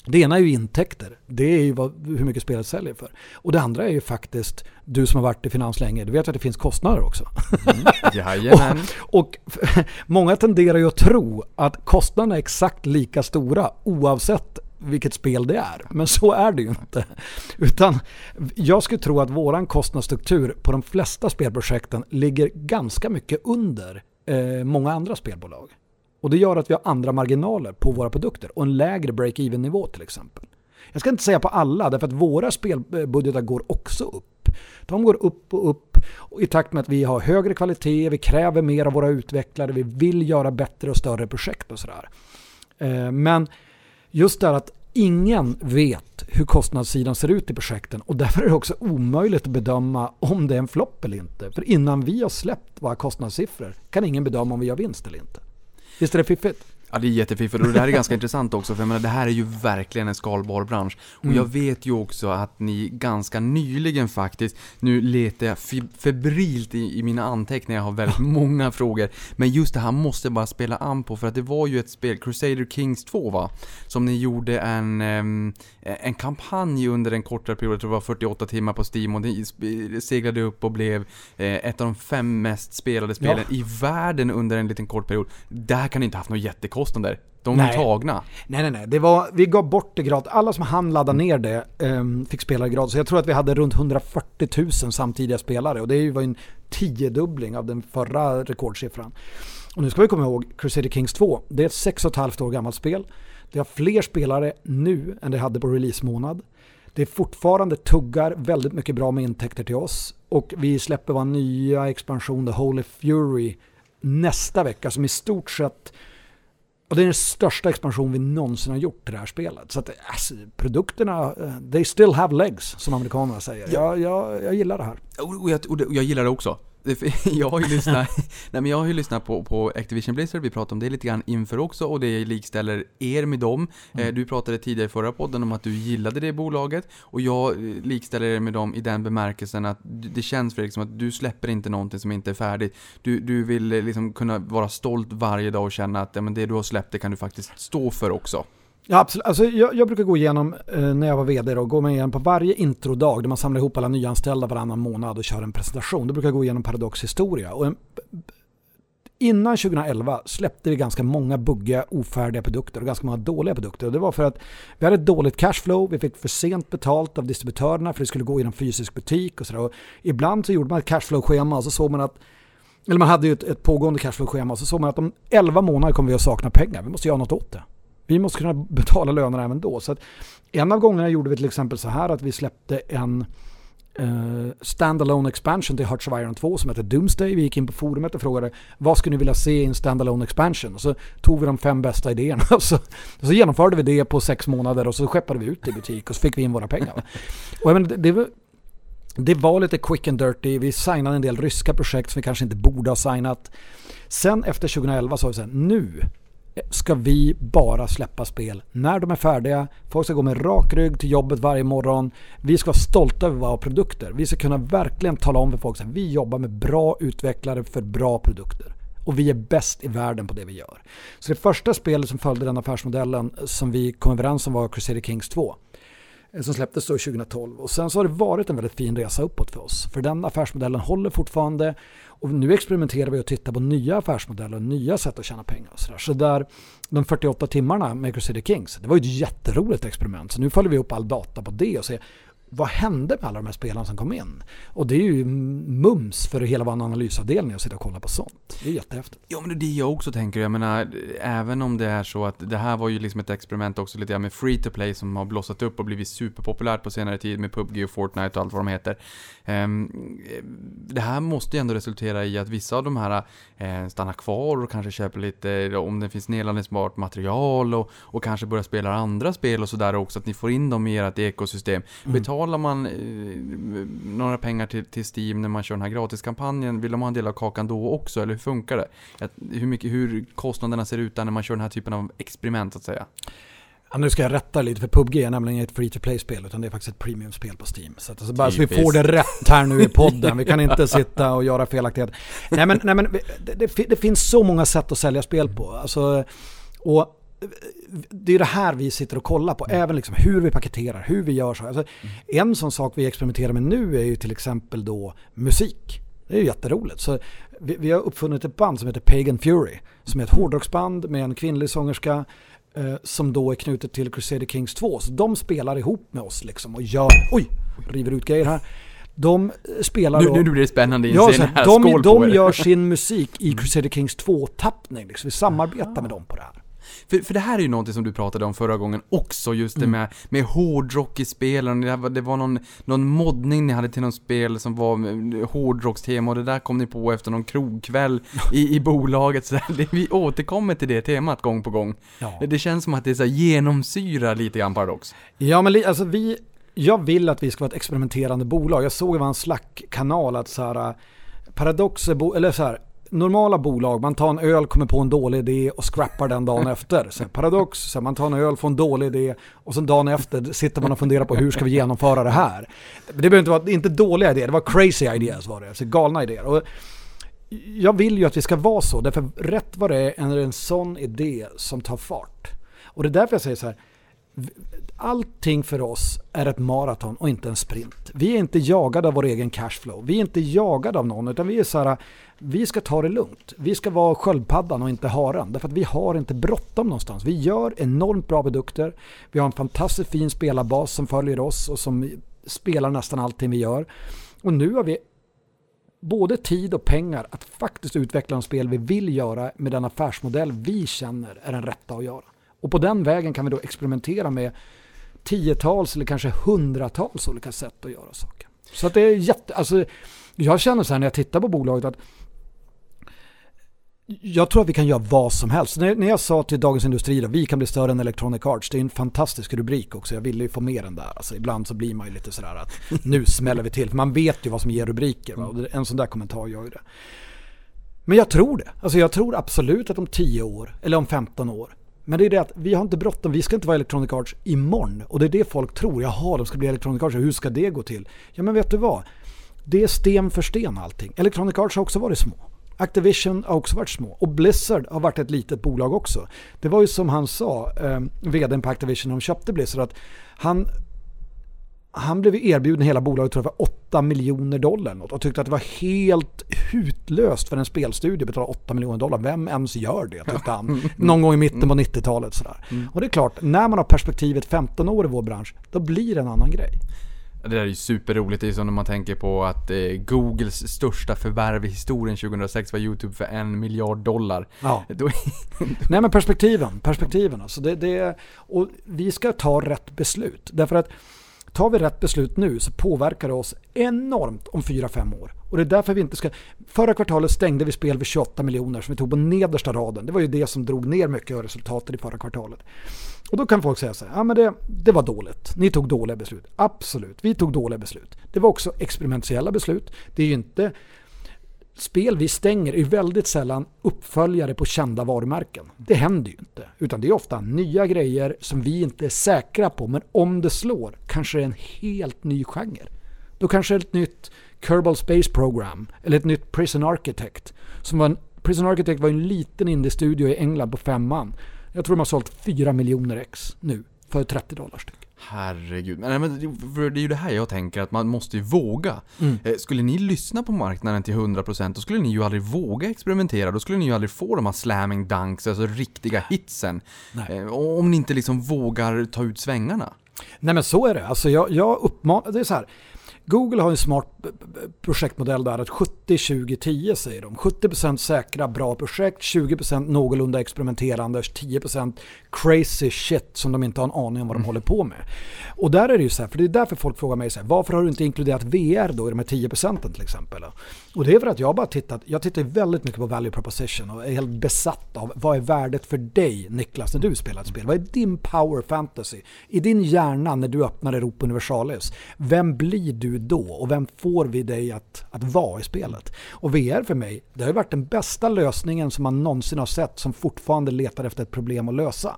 S2: Det ena är ju intäkter, det är ju vad, hur mycket spelet säljer för. Och det andra är ju faktiskt, du som har varit i finans länge, du vet att det finns kostnader också.
S1: Mm. (laughs)
S2: och, och (laughs) många tenderar ju att tro att kostnaderna är exakt lika stora oavsett vilket spel det är. Men så är det ju inte. Utan jag skulle tro att våran kostnadsstruktur på de flesta spelprojekten ligger ganska mycket under eh, många andra spelbolag. Och det gör att vi har andra marginaler på våra produkter och en lägre break-even nivå till exempel. Jag ska inte säga på alla, därför att våra spelbudgetar går också upp. De går upp och upp och i takt med att vi har högre kvalitet, vi kräver mer av våra utvecklare, vi vill göra bättre och större projekt och sådär. Eh, men just det att ingen vet hur kostnadssidan ser ut i projekten och därför är det också omöjligt att bedöma om det är en flopp eller inte. För innan vi har släppt våra kostnadssiffror kan ingen bedöma om vi gör vinst eller inte. Visst är det fiffigt?
S1: Ja, det är jättefiffigt och det här är ganska (laughs) intressant också för jag menar, det här är ju verkligen en skalbar bransch. Och mm. jag vet ju också att ni ganska nyligen faktiskt, nu letar jag febrilt i, i mina anteckningar, jag har väldigt (laughs) många frågor. Men just det här måste jag bara spela an på för att det var ju ett spel, Crusader Kings 2 va? Som ni gjorde en, en kampanj under en kortare period, jag tror det var 48 timmar på Steam och det seglade upp och blev eh, ett av de fem mest spelade spelen ja. i världen under en liten kort period. Där kan ni inte haft något jättekort kostnader. De nej. är tagna.
S2: Nej, nej, nej. Det var, vi gav bort det gratis. Alla som hann ladda ner det um, fick spela det gratis. Jag tror att vi hade runt 140 000 samtidiga spelare och det var en tiodubbling av den förra rekordsiffran. Och nu ska vi komma ihåg Crusader Kings 2. Det är ett 6,5 år gammalt spel. Det har fler spelare nu än det hade på release-månad. Det är fortfarande tuggar väldigt mycket bra med intäkter till oss. Och vi släpper vår nya expansion, The Holy Fury, nästa vecka som i stort sett och det är den största expansion vi någonsin har gjort i det här spelet. Så att alltså, produkterna, eh, they still have legs, som amerikanerna säger. Ja. Jag, jag, jag gillar det här.
S1: Och jag, och jag gillar det också. (laughs) Jag har ju lyssnat, (laughs) nej men jag har ju lyssnat på, på Activision Blizzard, vi pratade om det lite grann inför också och det likställer er med dem.
S2: Mm.
S1: Eh, Du pratade tidigare i förra podden om att du gillade det bolaget och jag eh, likställer er med dem i den bemärkelsen att det känns Fredrik som att du släpper inte någonting som inte är färdigt. Du, du vill eh, liksom kunna vara stolt varje dag och känna att ja, men det du har släppt det kan du faktiskt stå för också.
S2: Ja, absolut. Alltså, jag, jag brukar gå igenom, eh, när jag var vd, och gå igenom på varje introdag där man samlar ihop alla nyanställda varannan månad och kör en presentation. Då brukar jag gå igenom Paradox historia. Och en, innan 2011 släppte vi ganska många buggiga, ofärdiga produkter och ganska många dåliga produkter. Och det var för att vi hade ett dåligt cashflow, vi fick för sent betalt av distributörerna för det skulle gå genom fysisk butik och sådär. Ibland så gjorde man ett cashflow-schema och så såg man att eller man hade ju ett, ett pågående cashflow-schema och så såg man att om 11 månader kommer vi att sakna pengar. Vi måste göra något åt det. Vi måste kunna betala lönerna även då. Så att en av gångerna gjorde vi till exempel så här att vi släppte en uh, standalone expansion till Hearts of Iron 2 som heter Doomsday. Vi gick in på forumet och frågade vad skulle ni vilja se i en standalone expansion? Och så tog vi de fem bästa idéerna (laughs) och så, och så genomförde vi det på sex månader och så skeppade vi ut det i butik och så fick vi in våra pengar. Och jag det, det, var, det var lite quick and dirty. Vi signade en del ryska projekt som vi kanske inte borde ha signat. Sen efter 2011 sa vi så här, nu ska vi bara släppa spel när de är färdiga. Folk ska gå med rak rygg till jobbet varje morgon. Vi ska vara stolta över våra produkter. Vi ska kunna verkligen tala om för folk att vi jobbar med bra utvecklare för bra produkter. Och vi är bäst i världen på det vi gör. Så det första spelet som följde den affärsmodellen som vi kom överens om var Crusader Kings 2 eh, som släpptes då 2012. Och sen så har det varit en väldigt fin resa uppåt för oss. För den affärsmodellen håller fortfarande och nu experimenterar vi och tittar på nya affärsmodeller och nya sätt att tjäna pengar. Och så, där. så där, de 48 timmarna med Crusader Kings, det var ju ett jätteroligt experiment. Så nu följer vi upp all data på det och ser vad hände med alla de här spelarna som kom in? Och det är ju mums för hela vår analysavdelning att sitta och kolla på sånt. Det är jättehäftigt.
S1: Ja men det är det jag också tänker, jag menar även om det är så att det här var ju liksom ett experiment också lite grann med free to play som har blossat upp och blivit superpopulärt på senare tid med PubG och Fortnite och allt vad de heter. Ehm, det här måste ju ändå resultera i att vissa av de här eh, stannar kvar och kanske köper lite, om det finns nedladdningsbart material och, och kanske börjar spela andra spel och sådär också, att ni får in dem i ert ekosystem. Betalar man eh, några pengar till, till Steam när man kör den här gratiskampanjen, vill de ha en del av kakan då också, eller hur funkar det? Hur, mycket, hur kostnaderna ser ut när man kör den här typen av experiment, så att säga?
S2: Ja, nu ska jag rätta lite för PubG är nämligen ett free to play-spel utan det är faktiskt ett premium-spel på Steam. Så att, alltså, bara så vi får det rätt här nu i podden. Vi kan inte sitta och göra felaktigheter. Nej men, nej, men det, det, det finns så många sätt att sälja spel på. Alltså, och det är det här vi sitter och kollar på, även liksom hur vi paketerar, hur vi gör så. Alltså, en sån sak vi experimenterar med nu är ju till exempel då musik. Det är ju jätteroligt. Så vi, vi har uppfunnit ett band som heter Pagan Fury, som är ett hårdrocksband med en kvinnlig sångerska eh, som då är knutet till Crusader Kings 2. Så de spelar ihop med oss liksom och gör, oj, river ut grejer här. De eh, spelar
S1: Nu,
S2: då,
S1: nu blir det spännande
S2: Ja,
S1: inseende här,
S2: de, de gör sin (laughs) musik i Crusader Kings 2-tappning. Liksom. Vi samarbetar med dem på det här.
S1: För, för det här är ju någonting som du pratade om förra gången också, just
S2: Mm.
S1: det med, med hårdrock i spelen. Det var, det var någon, någon moddning ni hade till någon spel som var hårdrockstema och det där kom ni på efter någon krogkväll (laughs) i, i bolaget. Så där. Vi återkommer till det temat gång på gång.
S2: Ja.
S1: Det, känns som att det så här genomsyrar lite grann Paradox.
S2: Ja, men alltså vi, jag vill att vi ska vara ett experimenterande bolag. Jag såg i en Slack-kanal att så här, Paradox är, bo- eller så här, normala bolag, man tar en öl, kommer på en dålig idé och scrappar den dagen (laughs) efter. Så paradox, så man tar en öl, får en dålig idé och sen dagen efter sitter man och funderar på hur ska vi genomföra det här. Det behöver inte vara, inte dåliga idéer, det var crazy ideas var det, alltså galna idéer. Och jag vill ju att vi ska vara så, därför rätt vad det är är det en sån idé som tar fart. Och det är därför jag säger så här, allting för oss är ett maraton och inte en sprint. Vi är inte jagade av vår egen cashflow. Vi är inte jagade av någon utan vi är så här, vi ska ta det lugnt. Vi ska vara sköldpaddan och inte haren. Därför att vi har inte bråttom någonstans. Vi gör enormt bra produkter. Vi har en fantastiskt fin spelarbas som följer oss och som spelar nästan allting vi gör. Och nu har vi både tid och pengar att faktiskt utveckla de spel vi vill göra med den affärsmodell vi känner är den rätta att göra. Och på den vägen kan vi då experimentera med tiotals eller kanske hundratals olika sätt att göra saker. Så att det är jätte, alltså jag känner så här när jag tittar på bolaget att jag tror att vi kan göra vad som helst. När, när jag sa till Dagens Industri att vi kan bli större än Electronic Arts, det är en fantastisk rubrik också. Jag ville ju få med den där. Alltså, ibland så blir man ju lite sådär att nu smäller vi till. För man vet ju vad som ger rubriker. Va? Och en sån där kommentar gör ju det. Men jag tror det. Alltså jag tror absolut att om 10 år, eller om 15 år, men det är det att vi har inte bråttom, vi ska inte vara Electronic Arts imorgon. Och det är det folk tror, jaha de ska bli Electronic Arts, hur ska det gå till? Ja men vet du vad? Det är sten för sten allting. Electronic Arts har också varit små. Activision har också varit små och Blizzard har varit ett litet bolag också. Det var ju som han sa, eh, vdn på Activision när de köpte Blizzard, att han, han blev erbjuden hela bolaget tror jag, för 8 miljoner dollar något, och tyckte att det var helt hutlöst för en spelstudio att betala 8 miljoner dollar. Vem ens gör det tyckte han. (laughs) Någon gång i mitten på 90-talet sådär. Och det är klart, när man har perspektivet 15 år i vår bransch, då blir det en annan grej.
S1: Det där är ju superroligt. Det är som när man tänker på att eh, Googles största förvärv i historien 2006 var YouTube för en miljard dollar.
S2: Ja. (laughs)
S1: Då, (laughs)
S2: Nej men perspektiven, perspektiven alltså. Det, det, och vi ska ta rätt beslut. Därför att tar vi rätt beslut nu så påverkar det oss enormt om 4-5 år. Och det är därför vi inte ska... Förra kvartalet stängde vi spel vid 28 miljoner som vi tog på nedersta raden. Det var ju det som drog ner mycket av resultatet i förra kvartalet. Och då kan folk säga så här, ja men det, det var dåligt. Ni tog dåliga beslut. Absolut, vi tog dåliga beslut. Det var också experimentella beslut. Det är ju inte spel vi stänger är väldigt sällan uppföljare på kända varumärken. Det händer ju inte. Utan det är ofta nya grejer som vi inte är säkra på. Men om det slår kanske det är en helt ny genre. Då kanske det är ett nytt Kerbal Space Program eller ett nytt Prison Architect. Som var en, Prison Architect var en liten indie-studio i England på fem man. Jag tror de har sålt 4 miljoner ex nu för 30 dollar styck
S1: herregud. Nej, men det- för det är ju det här jag tänker, att man måste ju våga.
S2: Mm.
S1: Eh, Skulle ni lyssna på marknaden till 100% då skulle ni ju aldrig våga experimentera. Då skulle ni ju aldrig få de här slamming dunks, alltså riktiga hitsen.
S2: Nej.
S1: Eh, Om ni inte liksom vågar ta ut svängarna.
S2: Nej men så är det. Alltså jag, jag uppmanar, det är så här. Google har en smart projektmodell där att 70-20-10 säger de. 70% säkra bra projekt, 20% någorlunda experimenterande, 10% crazy shit som de inte har en aning om vad de håller på med. Och där är det ju så här, för det är därför folk frågar mig så här, varför har du inte inkluderat VR då i de här 10% till exempel? Och det är för att jag bara tittat, jag tittar väldigt mycket på value proposition och är helt besatt av vad är värdet för dig Niklas när du spelar ett spel? Vad är din power fantasy? I din hjärna när du öppnar Europa Universalis, vem blir du då och vem får får vi dig att, att vara i spelet? Och VR för mig, det har ju varit den bästa lösningen som man någonsin har sett som fortfarande letar efter ett problem att lösa.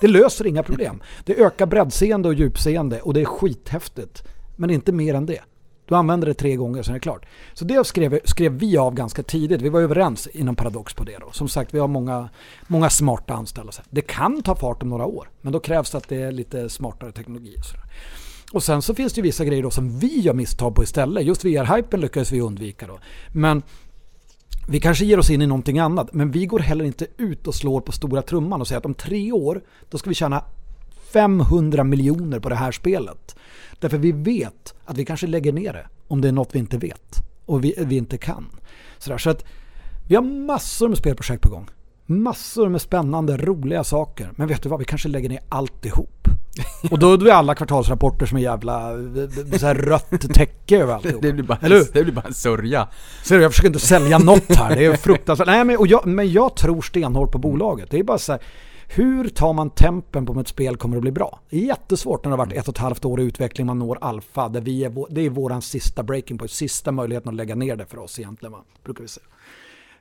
S2: Det löser inga problem. Det ökar breddseende och djupseende och det är skithäftigt. Men inte mer än det. Du använder det tre gånger sen är det klart. Så det skrev, skrev vi av ganska tidigt. Vi var överens inom Paradox på det då. Som sagt, vi har många, många smarta anställda. Det kan ta fart om några år. Men då krävs det att det är lite smartare teknologi. Och, sådär och sen så finns det ju vissa grejer då som vi gör misstag på istället. Just VR-hypen lyckades vi undvika då. Men vi kanske ger oss in i någonting annat, men vi går heller inte ut och slår på stora trumman och säger att om tre år, då ska vi tjäna 500 miljoner på det här spelet. Därför vi vet att vi kanske lägger ner det om det är något vi inte vet och vi, vi inte kan. Sådär, så att vi har massor med spelprojekt på gång. Massor med spännande, roliga saker. Men vet du vad, vi kanske lägger ner alltihop. Och då är alla kvartalsrapporter som är jävla så här rött täcke över alltihop.
S1: Det blir bara,
S2: Eller
S1: det blir bara en sörja.
S2: Ser du, jag försöker inte sälja något här. Det är fruktansvärt. Nej, men, och jag, men jag tror stenhårt på bolaget. Det är bara så här, hur tar man tempen på om ett spel kommer att bli bra? Det är jättesvårt när det har varit ett och ett halvt år i utveckling, man når alfa. Där vi är, vår- det är våran sista breaking point, sista möjligheten att lägga ner det för oss egentligen, va? brukar vi säga.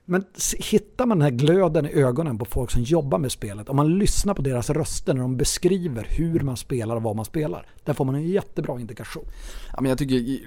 S2: Men hittar man den här glöden i ögonen på folk som jobbar med spelet, om man lyssnar på deras röster när de beskriver hur man spelar och vad man spelar, där får man en jättebra indikation.
S1: Ja, men jag tycker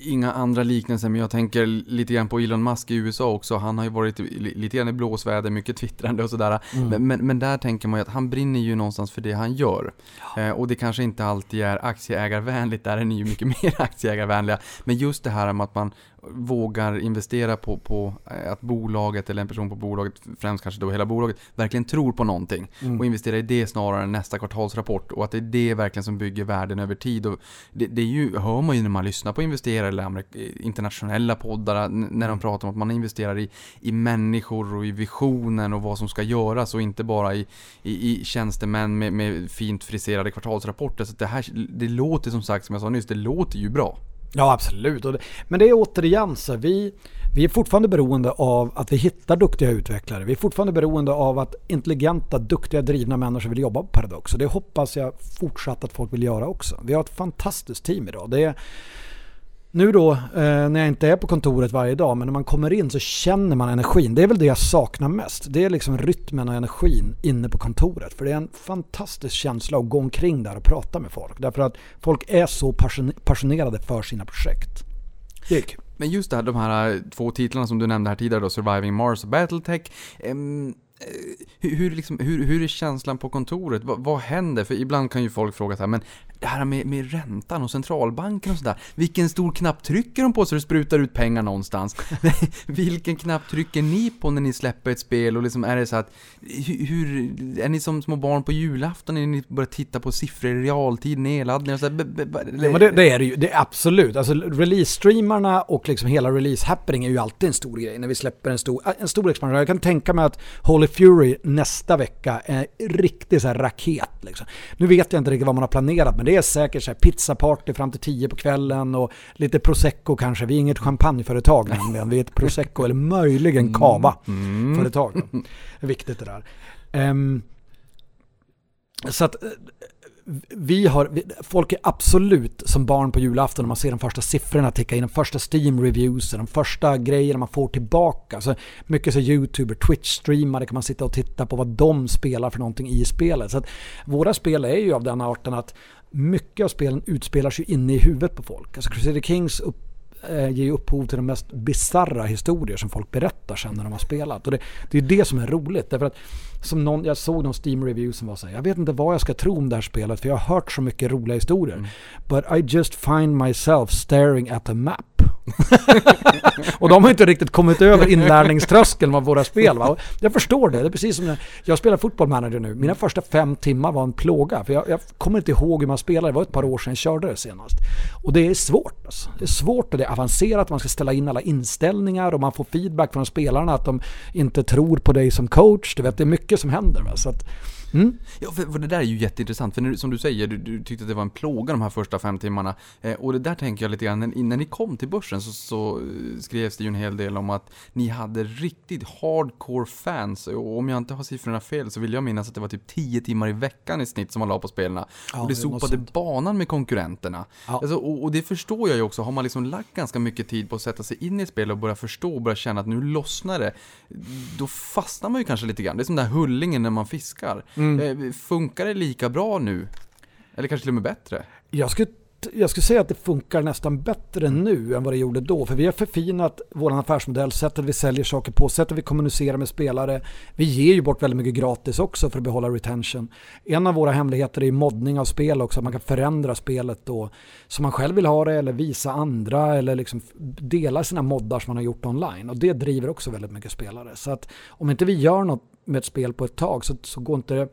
S1: inga andra liknelser, men jag tänker lite grann på Elon Musk i USA också. Han har ju varit li- lite grann i blåsväder, mycket twittrande och sådär. Men, men, men där tänker man ju att han brinner ju någonstans för det han gör. Eh, och det kanske inte alltid är aktieägarvänligt, där är ni ju mycket (laughs) mer aktieägarvänliga. Men just det här med att man vågar investera på, på eh, att bolaget, eller en person på bolaget, främst kanske då hela bolaget, verkligen tror på någonting. Och investera i det snarare än nästa kvartalsrapport. Och att det är det verkligen som bygger värden över tid. Och det, det är ju, hör man ju när man lyssnar på investerare eller amerik- internationella poddar, när de pratar om att man investerar i, i människor och i visionen och vad som ska göras och inte bara i, i, i tjänstemän med, med fint friserade kvartalsrapporter. Så det här, det låter som sagt, som jag sa nyss, det låter ju bra.
S2: Ja, absolut. Och det, men det är återigen så, vi, vi är fortfarande beroende av att vi hittar duktiga utvecklare. Vi är fortfarande beroende av att intelligenta, duktiga, drivna människor vill jobba på Paradox. Och det hoppas jag fortsatt att folk vill göra också. Vi har ett fantastiskt team idag. Det är, nu då, eh, när jag inte är på kontoret varje dag, men när man kommer in så känner man energin. Det är väl det jag saknar mest. Det är liksom rytmen och energin inne på kontoret. För det är en fantastisk känsla att gå omkring där och prata med folk. Därför att folk är så passion passionerade för sina projekt. Det är kul.
S1: Men just det här, de här två titlarna som du nämnde här tidigare då, Surviving Mars och Battletech. ehm, eh, hur, hur, liksom, hur, hur är känslan på kontoret? Vad, vad händer? För ibland kan ju folk fråga så här, men det här med, med räntan och centralbanken och sådär. Vilken stor knapp trycker de på så det sprutar ut pengar någonstans? (laughs) Vilken knapp trycker ni på när ni släpper ett spel? Och liksom är det så att, hur, är ni som små barn på julafton när ni börjar titta på siffror i realtid, nedladdningar och sådär?
S2: Ja, det, det är det ju, det är absolut. Alltså release-streamarna och liksom hela release-happening är ju alltid en stor grej när vi släpper en stor, en stor expansion. Jag kan tänka mig att Holy Fury nästa vecka är en riktig så här raket. Liksom. Nu vet jag inte riktigt vad man har planerat men det är säkert så här pizzaparty fram till 10 på kvällen och lite prosecco kanske. Vi är inget champagneföretag nämligen, vi är ett prosecco eller möjligen cava-företag. Det är viktigt det där. Ehm, så att eh, vi har, folk är absolut som barn på julafton när man ser de första siffrorna ticka in, de första Steam-reviewsen, de första grejerna man får tillbaka. Så mycket så YouTuber, Twitch-streamare kan man sitta och titta på vad de spelar för någonting i spelet. Så att våra spel är ju av den arten att mycket av spelen utspelar sig inne i huvudet på folk. Alltså Crusader Kings upp, eh, ger ju upphov till de mest bizarra historier som folk berättar sen när de har spelat. Och det, det är det som är roligt. Därför att som någon, jag såg någon Steam-review som var så här, jag vet inte vad jag ska tro om det här spelet för jag har hört så mycket roliga historier. But I just find myself staring at a map. (laughs) och de har inte riktigt kommit över inlärningströskeln av våra spel. Va? Och Jag förstår det. Det är precis som när jag spelar fotboll manager nu. Mina första fem timmar var en plåga. För jag, jag kommer inte ihåg hur man spelar. Det var ett par år sedan jag körde det senast. Och det är svårt. Alltså. Det är svårt och det är avancerat. Man ska ställa in alla inställningar och man får feedback från spelarna att de inte tror på dig som coach. Du vet, det är mycket som händer. Va? Så att, mm.
S1: Ja, för, för det där är ju jätteintressant, för när, som du säger, du, du tyckte att det var en plåga de här första fem timmarna. Eh, och det där tänker jag lite grann, när, när ni kom till börsen så, så eh, skrevs det ju en hel del om att ni hade riktigt hardcore fans. Och om jag inte har siffrorna fel så vill jag minnas att det var typ 10 timmar i veckan i snitt som man la på spelarna.
S2: Ja,
S1: och det
S2: det
S1: sopade banan med konkurrenterna.
S2: Ja.
S1: Alltså, och, och det förstår jag ju också, har man liksom lagt ganska mycket tid på att sätta sig in i spel och börja förstå och börja känna att nu lossnar det. Då fastnar man ju kanske lite grann. Det är som den där hullingen när man fiskar.
S2: Mm.
S1: Eh, funkar det lika bra nu? Eller kanske till och med bättre?
S2: Jag skulle, jag skulle säga att det funkar nästan bättre nu än vad det gjorde då. För vi har förfinat vår affärsmodell, sättet vi säljer saker på, sättet vi kommunicerar med spelare. Vi ger ju bort väldigt mycket gratis också för att behålla retention. En av våra hemligheter är moddning av spel också, att man kan förändra spelet då som man själv vill ha det eller visa andra eller liksom dela sina moddar som man har gjort online. Och det driver också väldigt mycket spelare. Så att om inte vi gör något med ett spel på ett tag så, så går inte det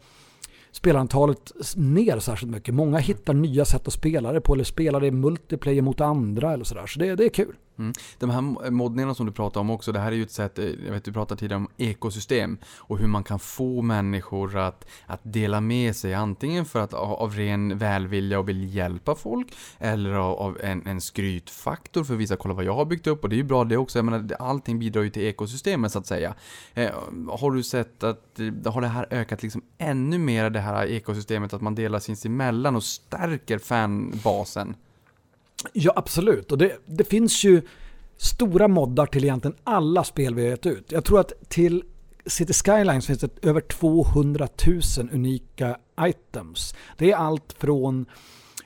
S2: spelarantalet ner särskilt mycket. Många hittar nya sätt att spela det på eller spelar det i multiplayer mot andra eller sådär. Så det, det är kul.
S1: Mm. De här moddningarna som du pratar om också, det här är ju ett sätt, eh, jag vet du pratade tidigare om ekosystem och hur man kan få människor att, att dela med sig antingen för att av ren välvilja och vill hjälpa folk eller av, av en, en skrytfaktor för att visa kolla vad jag har byggt upp och det är ju bra det också, jag menar allting bidrar ju till ekosystemet så att säga. Eh, har du sett att, eh, har det här ökat liksom ännu mer det här ekosystemet att man delar sinsemellan och stärker fanbasen?
S2: Ja, absolut. Och det, det finns ju stora moddar till egentligen alla spel vi har gett ut. Jag tror att till City Skylines finns det över 200 000 unika items. Det är allt från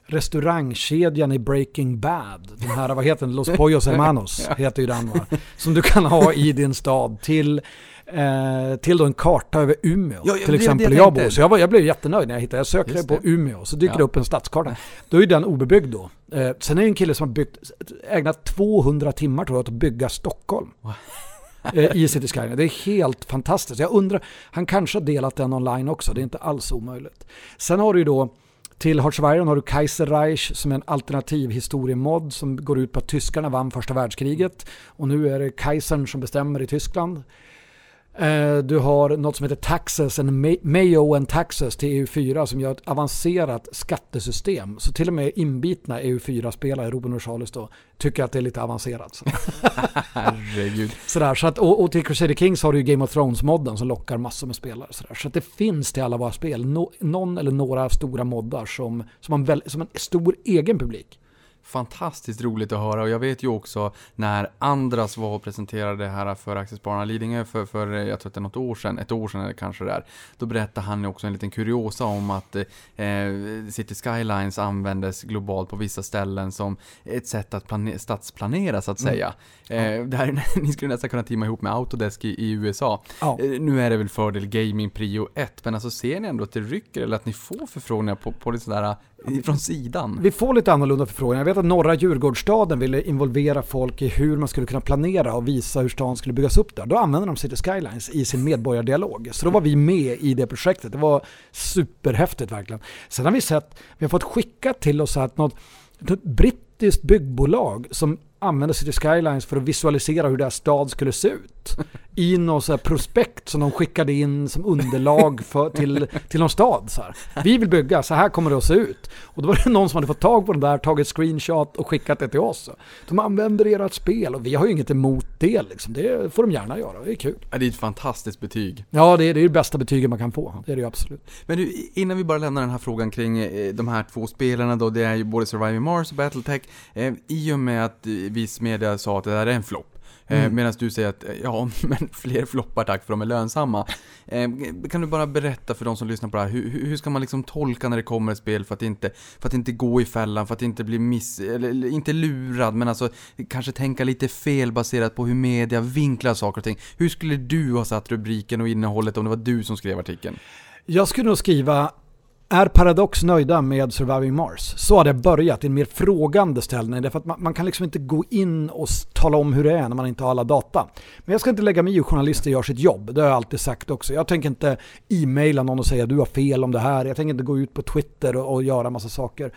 S2: restaurangkedjan i Breaking Bad, den här, vad heter den, Los Pollos Hermanos, (laughs) heter ju den va? Som du kan ha i din stad, till, eh, till då en karta över Umeå,
S1: Ja,
S2: till
S1: det
S2: exempel.
S1: det jag
S2: Jag, bor, så jag, var, jag blev jättenöjd när jag hittade, jag sökte på. Umeå, så dyker
S1: Ja.
S2: det upp en stadskarta. Då är den obebyggd då. Eh, sen är det en kille som har byggt, ägnat 200 timmar tror jag åt att bygga Stockholm. (laughs) eh, I City Skyline. Det är helt fantastiskt. Jag undrar, han kanske har delat den online också, det är inte alls omöjligt. Sen har du ju då till Iron har du Kaiserreich som är en alternativ historiemod som går ut på att tyskarna vann första världskriget och nu är det Kaisern som bestämmer i Tyskland. Eh, Du har något som heter Taxes, en Ma- Mayo and Taxes till EU4 som gör ett avancerat skattesystem. Så till och med inbitna EU4-spelare, Ruben Rosales då, tycker att det är lite avancerat. (laughs) (laughs)
S1: Herregud.
S2: Sådär, så att, och, och till Crusader Kings har du ju Game of Thrones-modden som lockar massor med spelare. Sådär. Så att det finns till alla våra spel no, någon eller några stora moddar som, som, en väl, som en stor egen publik.
S1: Fantastiskt roligt att höra och jag vet ju också när Andras var och presenterade det här för Aktiespararna Lidingö för, för eh, jag tror att det är något år sedan, ett år sedan eller kanske det är. Då berättade han ju också en liten kuriosa om att eh, City Skylines användes globalt på vissa ställen som ett sätt att plane- stadsplanera så att säga. Eh, det här, (laughs) ni skulle nästan kunna teama ihop med Autodesk i, i USA.
S2: Ja.
S1: Eh, Nu är det väl fördel gaming prio 1, men alltså ser ni ändå att det rycker eller att ni får förfrågningar på, på det sådär från sidan?
S2: Vi får lite annorlunda förfrågningar. Jag vet att norra Djurgårdsstaden ville involvera folk i hur man skulle kunna planera och visa hur stan skulle byggas upp där. Då använde de City Skylines i sin medborgardialog. Så då var vi med i det projektet. Det var superhäftigt verkligen. Sen har vi sett, vi har fått skickat till oss att något, något brittiskt byggbolag som använde City Skylines för att visualisera hur deras stad skulle se ut. I något så prospekt som de skickade in som underlag för, till, till någon stad. Så här. Vi vill bygga, så här kommer det att se ut. Och då var det någon som hade fått tag på den där, tagit screenshot och skickat det till oss. De använder ert spel och vi har ju inget emot det. Liksom. Det får de gärna göra, det är kul.
S1: Ja, det är ett fantastiskt betyg.
S2: Ja, det är det, är det bästa betyget man kan få. Det är det ju absolut.
S1: Men du, innan vi bara lämnar den här frågan kring eh, de här två spelarna då, det är ju både Surviving Mars och Battletech. Eh, I och med att eh, viss media sa att det där är en flopp. Eh,
S2: Mm.
S1: Medan du säger att, eh, ja, (laughs) men fler floppar tack för de är lönsamma. Eh, kan du bara berätta för de som lyssnar på det här, hur, hur ska man liksom tolka när det kommer ett spel för att inte, för att inte gå i fällan, för att inte bli miss, eller inte lurad, men alltså kanske tänka lite fel baserat på hur media vinklar saker och ting. Hur skulle du ha satt rubriken och innehållet om det var du som skrev artikeln?
S2: Jag skulle nog skriva är Paradox nöjda med Surviving Mars? Så hade jag börjat i en mer frågande ställning. Därför att man, man kan liksom inte gå in och tala om hur det är när man inte har alla data. Men jag ska inte lägga mig i hur journalister gör sitt jobb. Det har jag alltid sagt också. Jag tänker inte e-maila någon och säga du har fel om det här. Jag tänker inte gå ut på Twitter och, och göra massa saker.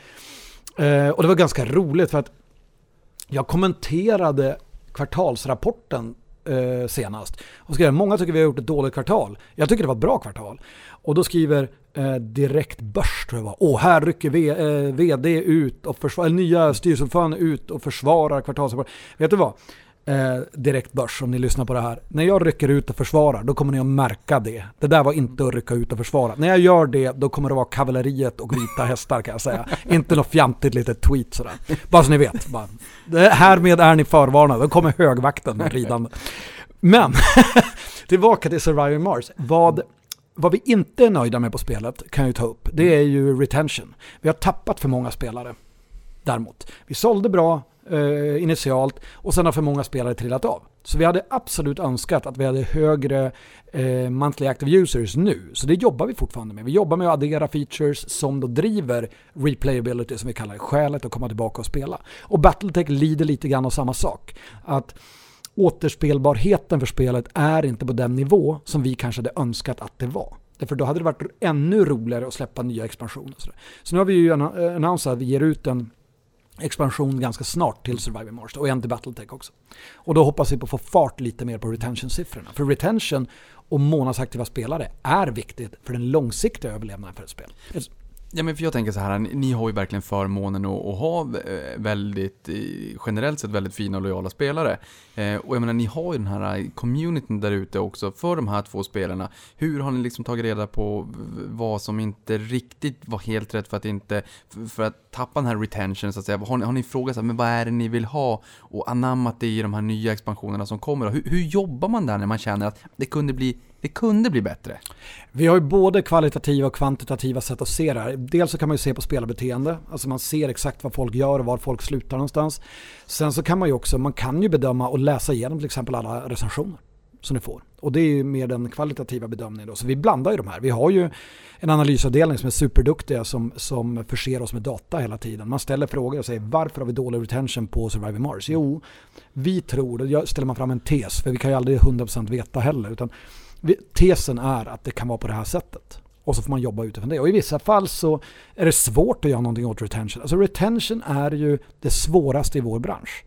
S2: Eh, och det var ganska roligt för att jag kommenterade kvartalsrapporten eh, senast. Och skrev många tycker vi har gjort ett dåligt kvartal. Jag tycker det var ett bra kvartal. Och då skriver eh, Direkt Börs tror jag var. Åh, här rycker v, eh, VD ut och försvarar, nya styrelseordförande ut och försvarar kvartalsrapporten. Vet du vad? Eh, direkt Börs, om ni lyssnar på det här. När jag rycker ut och försvarar, då kommer ni att märka det. Det där var inte att rycka ut och försvara. När jag gör det, då kommer det vara kavalleriet och vita hästar kan jag säga. (laughs) inte något fjantigt litet tweet sådär. Bara så ni vet. Bara. Härmed är ni förvarnade, då kommer högvakten ridande. Men, (laughs) tillbaka till Surviving Mars. Vad, vad vi inte är nöjda med på spelet kan jag ju ta upp. Det är ju retention. Vi har tappat för många spelare. Däremot. Vi sålde bra eh, initialt och sen har för många spelare trillat av. Så vi hade absolut önskat att vi hade högre eh, monthly active users nu. Så det jobbar vi fortfarande med. Vi jobbar med att addera features som då driver replayability som vi kallar det, skälet att komma tillbaka och spela. Och Battletech lider lite grann av samma sak. Att återspelbarheten för spelet är inte på den nivå som vi kanske hade önskat att det var. Därför då hade det varit ännu roligare att släppa nya expansioner. Så. Så nu har vi ju eh, annonserat att vi ger ut en expansion ganska snart till Surviving Mars och en till Battletech också. Och då hoppas vi på att få fart lite mer på retention-siffrorna. För retention och månadsaktiva spelare är viktigt för den långsiktiga överlevnaden för ett spel.
S1: Ja men för jag tänker så här, ni, har ju verkligen förmånen att, att ha eh, väldigt, eh, generellt sett väldigt fina och lojala spelare. Eh, och jag menar, ni har ju den här communityn där ute också för de här två spelarna. Hur har ni liksom tagit reda på vad som inte riktigt var helt rätt för att inte, för- för att tappa den här retention så att säga? Har ni, har ni frågat så här, men vad är det ni vill ha? Och anammat det i de här nya expansionerna som kommer? Hur, hur jobbar man där när man känner att det kunde bli, det kunde bli bättre?
S2: Vi har ju både kvalitativa och kvantitativa sätt att se det här. Dels så kan man ju se på spelarbeteende, alltså man ser exakt vad folk gör och var folk slutar någonstans. Sen så kan man ju också, man kan ju bedöma och läsa igenom till exempel alla recensioner som ni får. Och det är ju mer den kvalitativa bedömningen då. Så vi blandar ju de här. Vi har ju en analysavdelning som är superduktiga som, som förser oss med data hela tiden. Man ställer frågor och säger varför har vi dålig retention på Surviving Mars? Jo, vi tror, och ställer man fram en tes, för vi kan ju aldrig 100% veta heller, utan tesen är att det kan vara på det här sättet. Och så får man jobba utifrån det. Och i vissa fall så är det svårt att göra någonting åt retention. Alltså retention är ju det svåraste i vår bransch.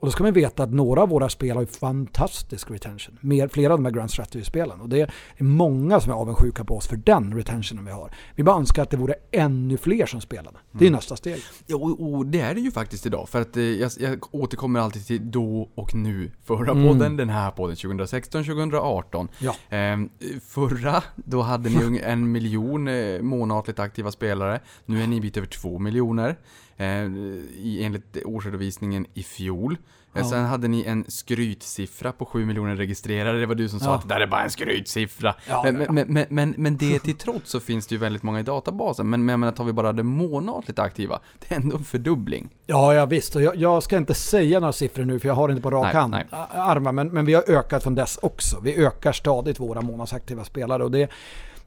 S2: Och då ska man veta att några av våra spel har ju fantastisk retention. Mer, flera av de här Grand Strategy-spelen. Och det är många som är avundsjuka på oss för den retentionen vi har. Vi bara önskar att det vore ännu fler som spelade. Det är nästa steg.
S1: Ja, och, och det är det ju faktiskt idag. För att eh, jag, jag återkommer alltid till då och nu. Förra
S2: Mm.
S1: podden, den här podden, 2016, 2018.
S2: Ja.
S1: Ehm, förra, då hade ni en miljon eh, månatligt aktiva spelare. Nu är ni en bit över två miljoner. Eh, enligt årsredovisningen i fjol. Eh,
S2: Ja.
S1: Sen hade ni en skrytsiffra på 7 miljoner registrerade. Det var du som sa
S2: Ja.
S1: att det där är bara en skrytsiffra.
S2: Ja,
S1: men. Men, men, men, men det (laughs) till trots så finns det ju väldigt många i databasen. Men, men jag menar, tar vi bara det månatligt aktiva, det är ändå en fördubbling.
S2: Ja, ja visst. Och jag, jag ska inte säga några siffror nu för jag har inte på rak
S1: Nej,
S2: hand
S1: nej.
S2: a- armar. Men, men vi har ökat från dess också. Vi ökar stadigt våra månadsaktiva spelare. Och det,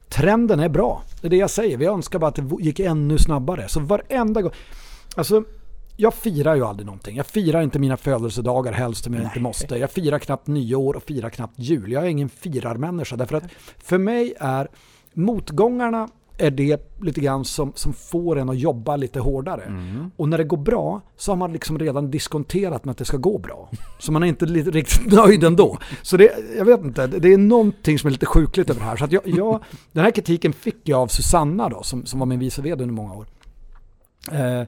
S2: trenden är bra. Det är det jag säger. Vi önskar bara att det gick ännu snabbare. Så varenda gång. Alltså, jag firar ju aldrig någonting. Jag firar inte mina födelsedagar helst om jag inte måste. Jag firar knappt nyår och firar knappt jul. Jag är ingen firarmänniska. Därför att för mig är motgångarna är det lite grann som, som får en att jobba lite hårdare.
S1: Mm.
S2: Och när det går bra så har man liksom redan diskonterat med att det ska gå bra. Så man är inte li- riktigt (laughs) nöjd ändå. Så det, jag vet inte, det är någonting som är lite sjukligt över det här. Så jag, jag, den här kritiken fick jag av Susanna då, som, som var min vice vd under många år. Eh,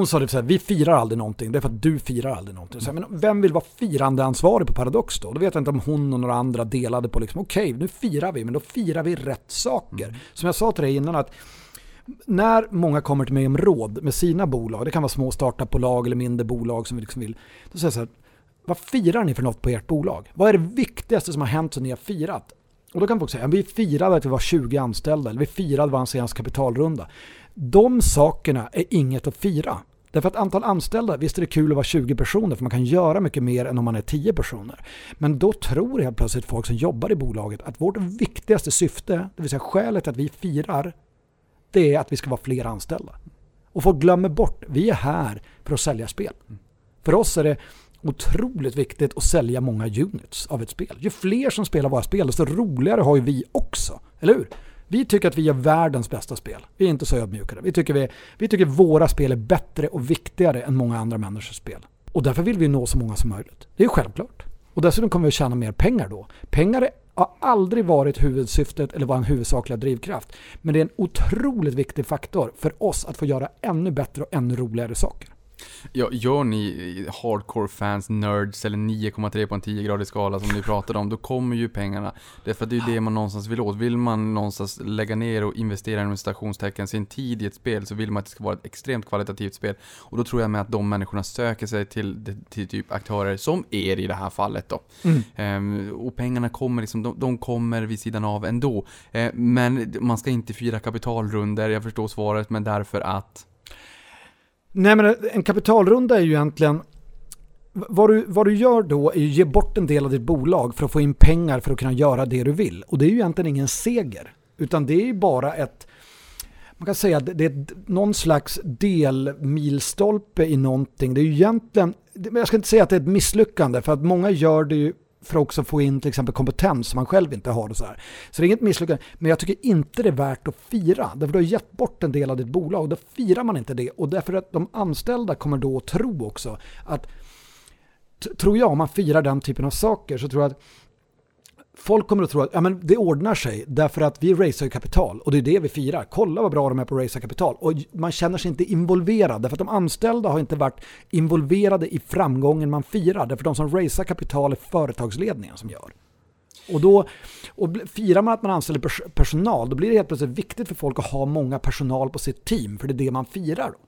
S2: hon sa det så här, vi firar aldrig någonting, det är för att du firar aldrig någonting. Så här, men vem vill vara firandeansvarig på Paradox då? Då vet jag inte om hon och några andra delade på liksom, okej, nu firar vi, men då firar vi rätt saker. Som jag sa till dig innan att när många kommer till mig om råd med sina bolag, det kan vara små startupbolag eller mindre bolag som vi liksom vill, då säger jag så här, vad firar ni för något på ert bolag? Vad är det viktigaste som har hänt som ni har firat? Och då kan folk säga, vi firade att vi var 20 anställda, eller vi firade vår senaste kapitalrunda. De sakerna är inget att fira. Därför att antal anställda, visst är det kul att vara 20 personer för man kan göra mycket mer än om man är 10 personer. Men då tror helt plötsligt folk som jobbar i bolaget att vårt viktigaste syfte, det vill säga skälet att vi firar, det är att vi ska vara fler anställda. Och folk glömmer bort, vi är här för att sälja spel. För oss är det otroligt viktigt att sälja många units av ett spel. Ju fler som spelar våra spel, desto roligare har ju vi också. Eller hur? Vi tycker att vi gör världens bästa spel. Vi är inte så ödmjukare. Vi tycker, vi, vi tycker våra spel är bättre och viktigare än många andra människors spel. Och därför vill vi nå så många som möjligt. Det är ju självklart. Och dessutom kommer vi att tjäna mer pengar då. Pengar har aldrig varit huvudsyftet eller var en huvudsakliga drivkraft. Men det är en otroligt viktig faktor för oss att få göra ännu bättre och ännu roligare saker.
S1: Ja, gör ni hardcore fans, nerds eller 9,3 på en 10-gradig skala som ni pratade om, då kommer ju pengarna. Därför att det är ju det man någonstans vill åt. Vill man någonstans lägga ner och investera inom stationstecken sin tid i ett spel så vill man att det ska vara ett extremt kvalitativt spel. Och då tror jag med att de människorna söker sig till, till typ aktörer som er i det här fallet då. Ehm, och pengarna kommer liksom, de, de kommer vid sidan av ändå. Ehm, men man ska inte fira kapitalrunder, jag förstår svaret, men därför att
S2: Nej men en kapitalrunda är ju egentligen vad du, vad du gör då är ju ge bort en del av ditt bolag för att få in pengar för att kunna göra det du vill. Och det är ju egentligen ingen seger. Utan det är ju bara ett, man kan säga att det är någon slags delmilstolpe i någonting. Det är ju egentligen, jag ska inte säga att det är ett misslyckande för att många gör det ju för att också få in till exempel kompetens som man själv inte har och så här. Så det är inget misslyckande. Men jag tycker inte det är värt att fira. Därför du har gett bort en del av ditt bolag. Då firar man inte det. Och därför att de anställda kommer då att tro också att tror jag, om man firar den typen av saker så tror jag att folk kommer att tro att ja, men det ordnar sig därför att vi racear ju kapital och det är det vi firar. Kolla vad bra de är på att racea kapital. Och man känner sig inte involverad därför att de anställda har inte varit involverade i framgången man firar. Därför de som racear kapital är företagsledningen som gör. Och då och firar man att man anställer pers- personal, då blir det helt plötsligt viktigt för folk att ha många personal på sitt team, för det är det man firar. Då.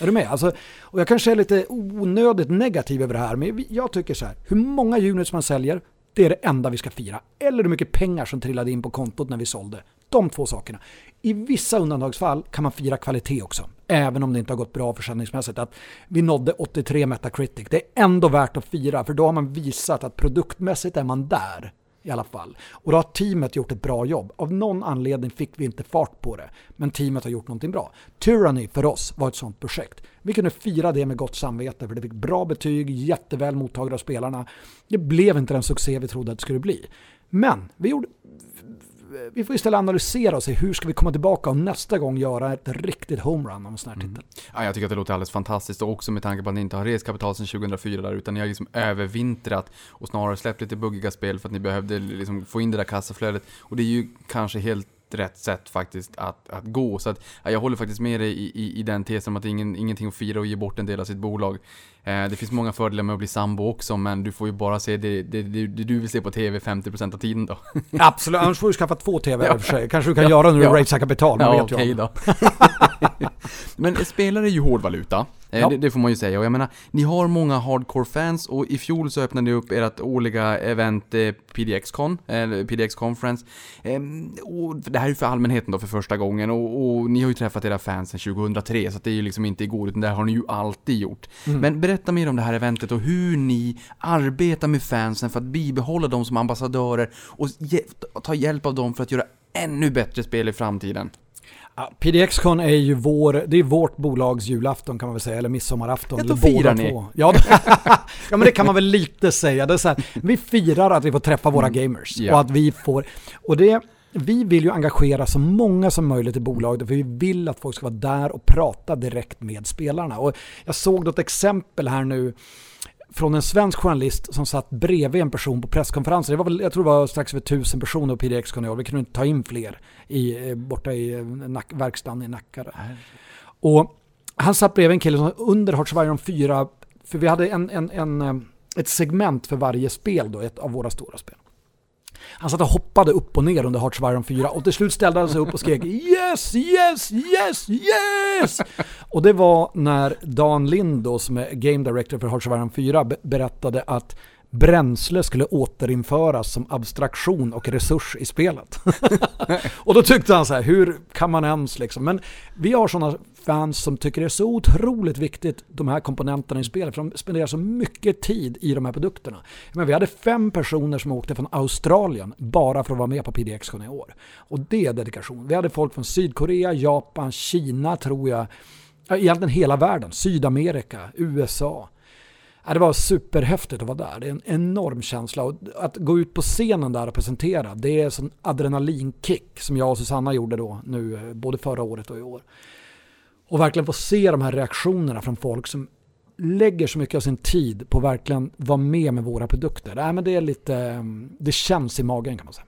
S2: Är du med? Alltså, och jag kanske är lite onödigt negativ över det här, men jag tycker så här, hur många units man säljer, det är det enda vi ska fira. Eller hur mycket pengar som trillade in på kontot när vi sålde. De två sakerna. I vissa undantagsfall kan man fira kvalitet också. Även om det inte har gått bra försäljningsmässigt. Att vi nådde 83 Metacritic. Det är ändå värt att fira för då har man visat att produktmässigt är man där i alla fall. Och då har teamet gjort ett bra jobb. Av någon anledning fick vi inte fart på det, men teamet har gjort någonting bra. Tyranny för oss var ett sånt projekt. Vi kunde fira det med gott samvete för det fick bra betyg, jätteväl mottagna av spelarna. Det blev inte den succé vi trodde att det skulle bli. Men vi gjorde, vi får istället analysera och se hur ska vi komma tillbaka och nästa gång göra ett riktigt homerun av en sån här titel.
S1: Ja, jag tycker att det låter alldeles fantastiskt och också med tanke på att ni inte har rest kapital sedan 2004 där utan ni har liksom övervintrat och snarare släppt lite buggiga spel för att ni behövde liksom få in det där kassaflödet. Och det är ju kanske helt rätt sätt faktiskt att, att gå. Så att, jag håller faktiskt med dig i, i, i den tesen om att det är ingen, ingenting att fira och ge bort en del av sitt bolag. Eh, det finns många fördelar med att bli sambo också, men du får ju bara se det, det, det, det du vill se på TV 50% av tiden då. (laughs)
S2: Absolut, annars får du skaffa två TV ja. för sig. Kanske du kan göra när du
S1: Ja.
S2: raisar kapital, man
S1: Ja,
S2: vet
S1: okej
S2: om.
S1: då. (laughs) Men spelare är ju hårdvaluta. Eh,
S2: Ja.
S1: Det, det får man ju säga. Och jag menar, ni har många hardcore-fans och i fjol så öppnade ni upp ert årliga event eh, PDX-con, eller PDX Conference. Ehm, och det här är ju för allmänheten då för första gången och, och ni har ju träffat era fans sedan 2003 så det är ju liksom inte igår utan det har ni ju alltid gjort. Men berätta mer om det här eventet och hur ni arbetar med fansen för att bibehålla dem som ambassadörer och ta hjälp av dem för att göra ännu bättre spel i framtiden.
S2: PDX-con är ju vår, det är vårt bolags julafton kan man väl säga, eller midsommarafton.
S1: Ja, då firar ni.
S2: två. Ja, (laughs) ja, men det kan man väl lite säga. Det är så här, vi firar att vi får träffa våra gamers
S1: Ja.
S2: och att vi får, och det, vi vill ju engagera så många som möjligt i bolaget för vi vill att folk ska vara där och prata direkt med spelarna. Och jag såg något exempel här nu från en svensk journalist som satt bredvid en person på presskonferensen. Det var väl, jag tror det var strax över tusen personer på PDX-con i år. Vi kunde inte ta in fler i, eh, borta i eh, nack, verkstaden i Nacka. Och han satt bredvid en kille som under Iron 4, för vi hade en, en, en, eh, ett segment för varje spel då, ett av våra stora spel. Han satt och hoppade upp och ner under Hearts of Iron 4 och till slut ställde han sig upp och skrek Yes, yes, yes, yes! Och det var när Dan Lind då, som är Game Director för Hearts of Iron 4 berättade att bränsle skulle återinföras som abstraktion och resurs i spelet. (laughs) och då tyckte han så här, hur kan man ens liksom? Men vi har sådana fans som tycker det är så otroligt viktigt, de här komponenterna i spelet, för de spenderar så mycket tid i de här produkterna. Men vi hade fem personer som åkte från Australien bara för att vara med på PDX-con i år. Och det är dedikation. Vi hade folk från Sydkorea, Japan, Kina tror jag, ja, egentligen hela världen, Sydamerika, USA. Ja, det var superhäftigt att vara där. Det är en enorm känsla. Och att gå ut på scenen där och presentera, det är en sån adrenalinkick som jag och Susanna gjorde då, nu, eh, både förra året och i år. Och verkligen få se de här reaktionerna från folk som lägger så mycket av sin tid på att verkligen vara med med våra produkter. Nej, men det är lite, mm, det känns i magen kan man säga.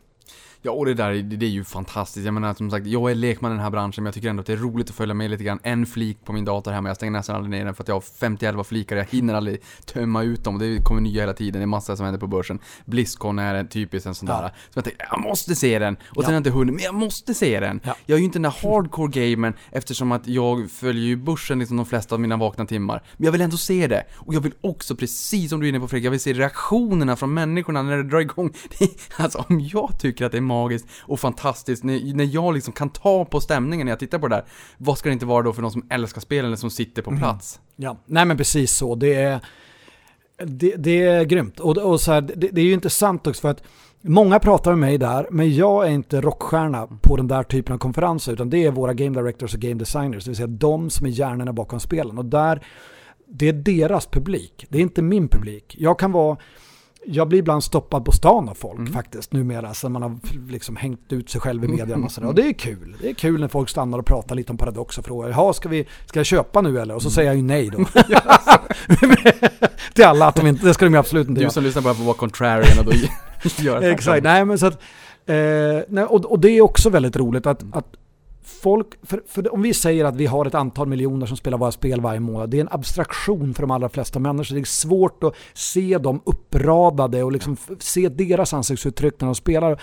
S1: Ja, och det där, det, det är ju fantastiskt. Jag menar som sagt, jag är lekman i den här branschen, men jag tycker ändå att det är roligt att följa med lite grann. En flik på min dator hemma, jag stänger nästan aldrig ner den för att jag har 51 flikar, jag hinner aldrig tömma ut dem. Det kommer nya hela tiden, det är massa som händer på börsen. Blizzcon är en typisk en sån
S2: Ja.
S1: där. Så jag tänkte, jag måste se den! Och sen
S2: Ja.
S1: har jag inte hunnit, men jag måste se den!
S2: Ja.
S1: Jag är ju inte den där hardcore-gamern eftersom att jag följer ju börsen liksom de flesta av mina vakna timmar. Men jag vill ändå se det. Och jag vill också, precis som du är inne på Fredrik, jag vill se reaktionerna från människorna när det drar igång. (laughs) Alltså om jag tycker att det är magiskt och fantastiskt, när, när jag liksom kan ta på stämningen när jag tittar på det där, vad ska det inte vara då för någon som älskar spelen eller som sitter på plats?
S2: Ja, nej men precis så. Det är, det, det är grymt. Och, och så här, det, det är ju intressant också för att många pratar med mig där, men jag är inte rockstjärna på den där typen av konferenser, utan det är våra game directors och game designers, det vill säga de som är hjärnorna bakom spelen. Och där, det är deras publik, det är inte min publik. Jag kan vara jag blir ibland stoppad på stan av folk faktiskt numera, sen man har liksom hängt ut sig själv i media och sådär. Och det är kul. Det är kul när folk stannar och pratar lite om Paradox och frågar, jaha, ska, vi, ska jag köpa nu eller? Och så säger jag ju nej då. (laughs) Till alla att de inte, det ska de ju absolut inte
S1: Du
S2: göra.
S1: som lyssnar bara på vara contrarian och då (laughs) gör (laughs)
S2: Exakt, nej men så att, eh, nej, och, och det är också väldigt roligt att, att folk, för, för om vi säger att vi har ett antal miljoner som spelar våra spel varje månad, det är en abstraktion för de allra flesta människor. Det är svårt att se dem uppradade och liksom se deras ansiktsuttryck när de spelar.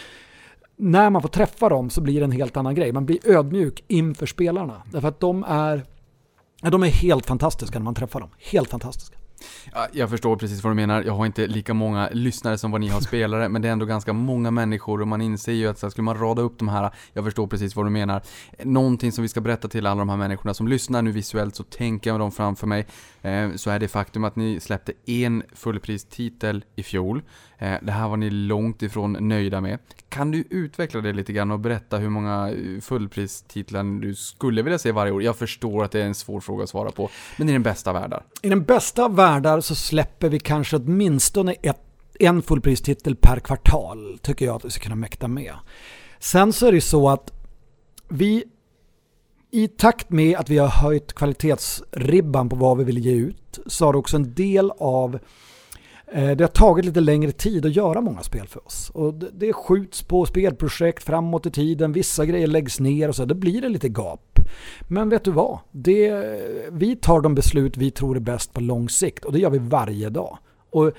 S2: När man får träffa dem så blir det en helt annan grej. Man blir ödmjuk inför spelarna. Därför att de är, de är helt fantastiska när man träffar dem. Helt fantastiska.
S1: Ja, jag förstår precis vad du menar. Jag har inte lika många lyssnare som vad ni har spelare, men det är ändå ganska många människor och man inser ju att så här, skulle man rada upp de här, jag förstår precis vad du menar. Någonting som vi ska berätta till alla de här människorna som lyssnar nu visuellt så tänker jag dem framför mig. Eh, så är det faktum att ni släppte en fullpristitel i fjol. Eh, det här var ni långt ifrån nöjda med. Kan du utveckla det lite grann och berätta hur många eh, fullpristitlar du skulle vilja se varje år? Jag förstår att det är en svår fråga att svara på, men i den bästa världar.
S2: I den bästa av världar så släpper vi kanske åtminstone ett, en fullpristitel per kvartal, tycker jag att vi ska kunna mäkta med. Sen så är det ju så att vi i takt med att vi har höjt kvalitetsribban på vad vi vill ge ut så har det också en del av eh, det har tagit lite längre tid att göra många spel för oss. Och det, det skjuts på spelprojekt framåt i tiden, vissa grejer läggs ner och så, då blir det lite gap. Men vet du vad? Det, vi tar de beslut vi tror är bäst på lång sikt och det gör vi varje dag. Och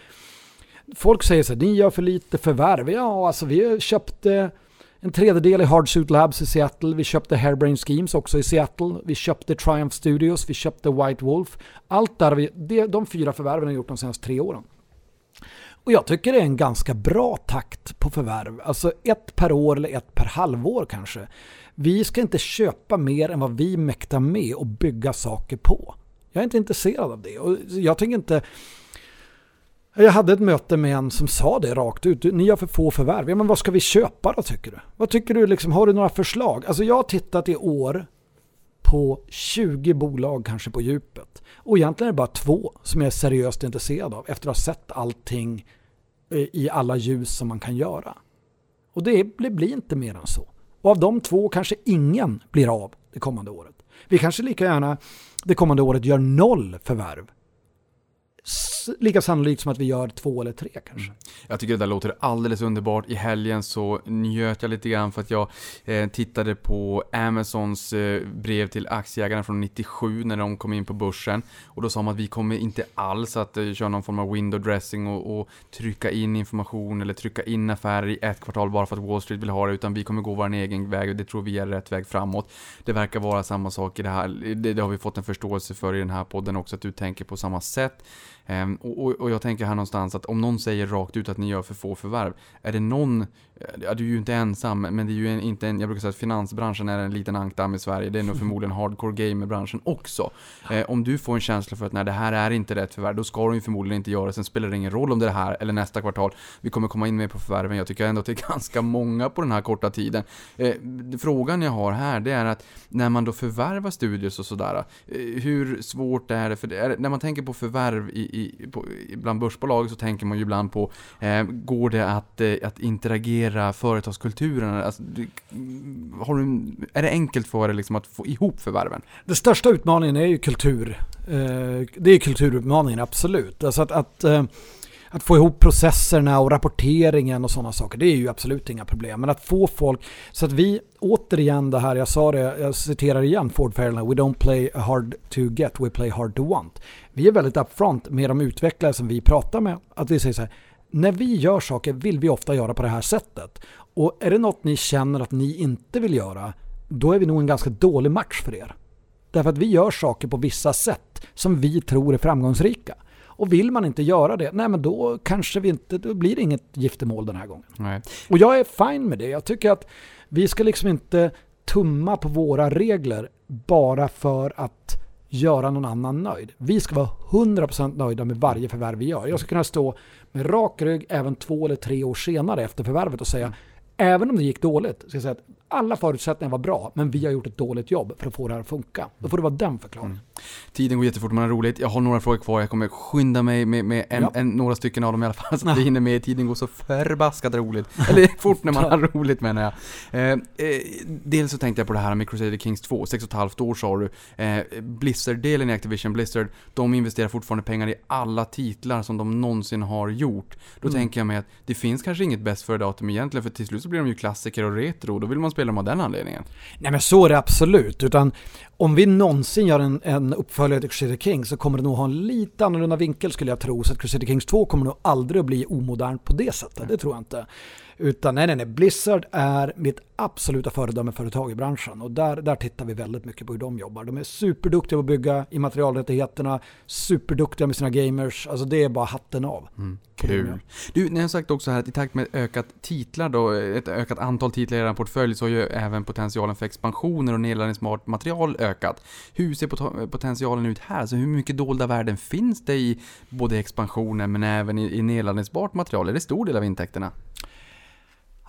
S2: folk säger så här, ni gör för lite förvärv. Ja, alltså vi köpte eh, en tredjedel i Hardsuit Labs i Seattle. Vi köpte Hairbrain Schemes också i Seattle. Vi köpte Triumph Studios. Vi köpte White Wolf. Allt där har vi, det, de fyra förvärven har vi gjort de senaste tre åren. Och jag tycker det är en ganska bra takt på förvärv. Alltså ett per år eller ett per halvår kanske. Vi ska inte köpa mer än vad vi mäktar med och bygga saker på. Jag är inte intresserad av det. Och jag tänker inte jag hade ett möte med en som sa det rakt ut. Ni har för få förvärv. Ja, men vad ska vi köpa då tycker du? Vad tycker du liksom? Har du några förslag? Alltså jag har tittat i år på 20 bolag kanske på djupet. Och egentligen är det bara två som jag är seriöst intresserad av efter att ha sett allting eh, i alla ljus som man kan göra. Och det blir inte mer än så. Och av de två kanske ingen blir av det kommande året. Vi kanske lika gärna det kommande året gör noll förvärv lika sannolikt som att vi gör två eller tre kanske. Mm.
S1: Jag tycker det där låter alldeles underbart. I helgen så njöt jag lite grann för att jag eh, tittade på Amazons eh, brev till aktieägarna från 97 när de kom in på börsen. Och då sa man att vi kommer inte alls att eh, köra någon form av window dressing och, och, trycka in information eller trycka in affärer i ett kvartal bara för att Wall Street vill ha det, utan vi kommer gå vår egen väg och det tror vi är rätt väg framåt. Det verkar vara samma sak i det här. Det, det har vi fått en förståelse för i den här podden också, att du tänker på samma sätt. Ehm, och, och, och, jag tänker här någonstans att om någon säger rakt ut att ni gör för få förvärv, är det någon, ja, du är ju inte ensam, men det är ju en, inte en, jag brukar säga att finansbranschen är en liten ankdamm i Sverige, det är nog (laughs) förmodligen hardcore gamerbranschen också. Uh, om du får en känsla för att nej, det här är inte rätt förvärv, då ska du förmodligen inte göra det, sen spelar det ingen roll om det är det här eller nästa kvartal, vi kommer komma in med på förvärven, jag tycker ändå att det är (laughs) ganska många på den här korta tiden. Uh, frågan jag har här, det är att när man då förvärvar studios och sådär, uh, hur svårt är det, för det är, när man tänker på förvärv i, i, på, bland börsbolag så tänker man ju ibland på, eh, går det att, eh, att interagera företagskulturen? Alltså, har du, är det enkelt för dig liksom att få ihop förvärven?
S2: Den största utmaningen är ju kultur. Eh, det är kulturutmaningen, absolut. Alltså att, att eh, att få ihop processerna och rapporteringen och sådana saker, det är ju absolut inga problem. Men att få folk, så att vi, återigen det här, jag sa det, jag citerar igen Ford Fairlane, we don't play hard to get, we play hard to want. Vi är väldigt upfront med de utvecklare som vi pratar med, att vi säger så här, när vi gör saker vill vi ofta göra på det här sättet. Och är det något ni känner att ni inte vill göra, då är vi nog en ganska dålig match för er. Därför att vi gör saker på vissa sätt som vi tror är framgångsrika. Och vill man inte göra det, nej men då kanske vi inte, då blir det inget giftermål den här gången.
S1: Nej.
S2: Och jag är fine med det. Jag tycker att vi ska liksom inte tumma på våra regler bara för att göra någon annan nöjd. Vi ska vara 100% nöjda med varje förvärv vi gör. Jag ska kunna stå med rak rygg även två eller tre år senare efter förvärvet och säga Även om det gick dåligt, ska jag säga att alla förutsättningar var bra, men vi har gjort ett dåligt jobb för att få det här att funka. Då får det vara den förklaringen. Mm.
S1: Tiden går jättefort, man har roligt. Jag har några frågor kvar, jag kommer skynda mig med, med en, ja. en, några stycken av dem i alla fall, så att vi hinner med. Tiden går så förbaskat roligt. Eller (laughs) fort när man har roligt menar jag. Eh, eh, dels så tänkte jag på det här med Crusader Kings 2, 6,5 år sa du. Eh, Blizzard-delen i Activision Blizzard, de investerar fortfarande pengar i alla titlar som de någonsin har gjort. Då mm. tänker jag mig att det finns kanske inget bäst före datum egentligen, för till slut så blir de ju klassiker och retro, då vill man spela dem av den anledningen.
S2: Nej men så är det absolut, utan om vi någonsin gör en, en uppföljare till Crusader Kings så kommer det nog ha en lite annorlunda vinkel skulle jag tro. Så att Crusader Kings 2 kommer nog aldrig att bli omodernt på det sättet, det tror jag inte. Utan nej, nej, nej, Blizzard är mitt absoluta föredömeföretag i branschen och där, där tittar vi väldigt mycket på hur de jobbar. De är superduktiga på att bygga immaterialrättigheterna, superduktiga med sina gamers, alltså det är bara hatten av.
S1: Mm. Kul. Du, ni har sagt också här att i takt med ökat titlar då, ett ökat antal titlar i er portfölj så har ju även potentialen för expansioner och nedladdningsbart material ökat. Hur ser potentialen ut här? Så hur mycket dolda värden finns det i både expansioner men även i, i nedladdningsbart material? Är det stor del av intäkterna?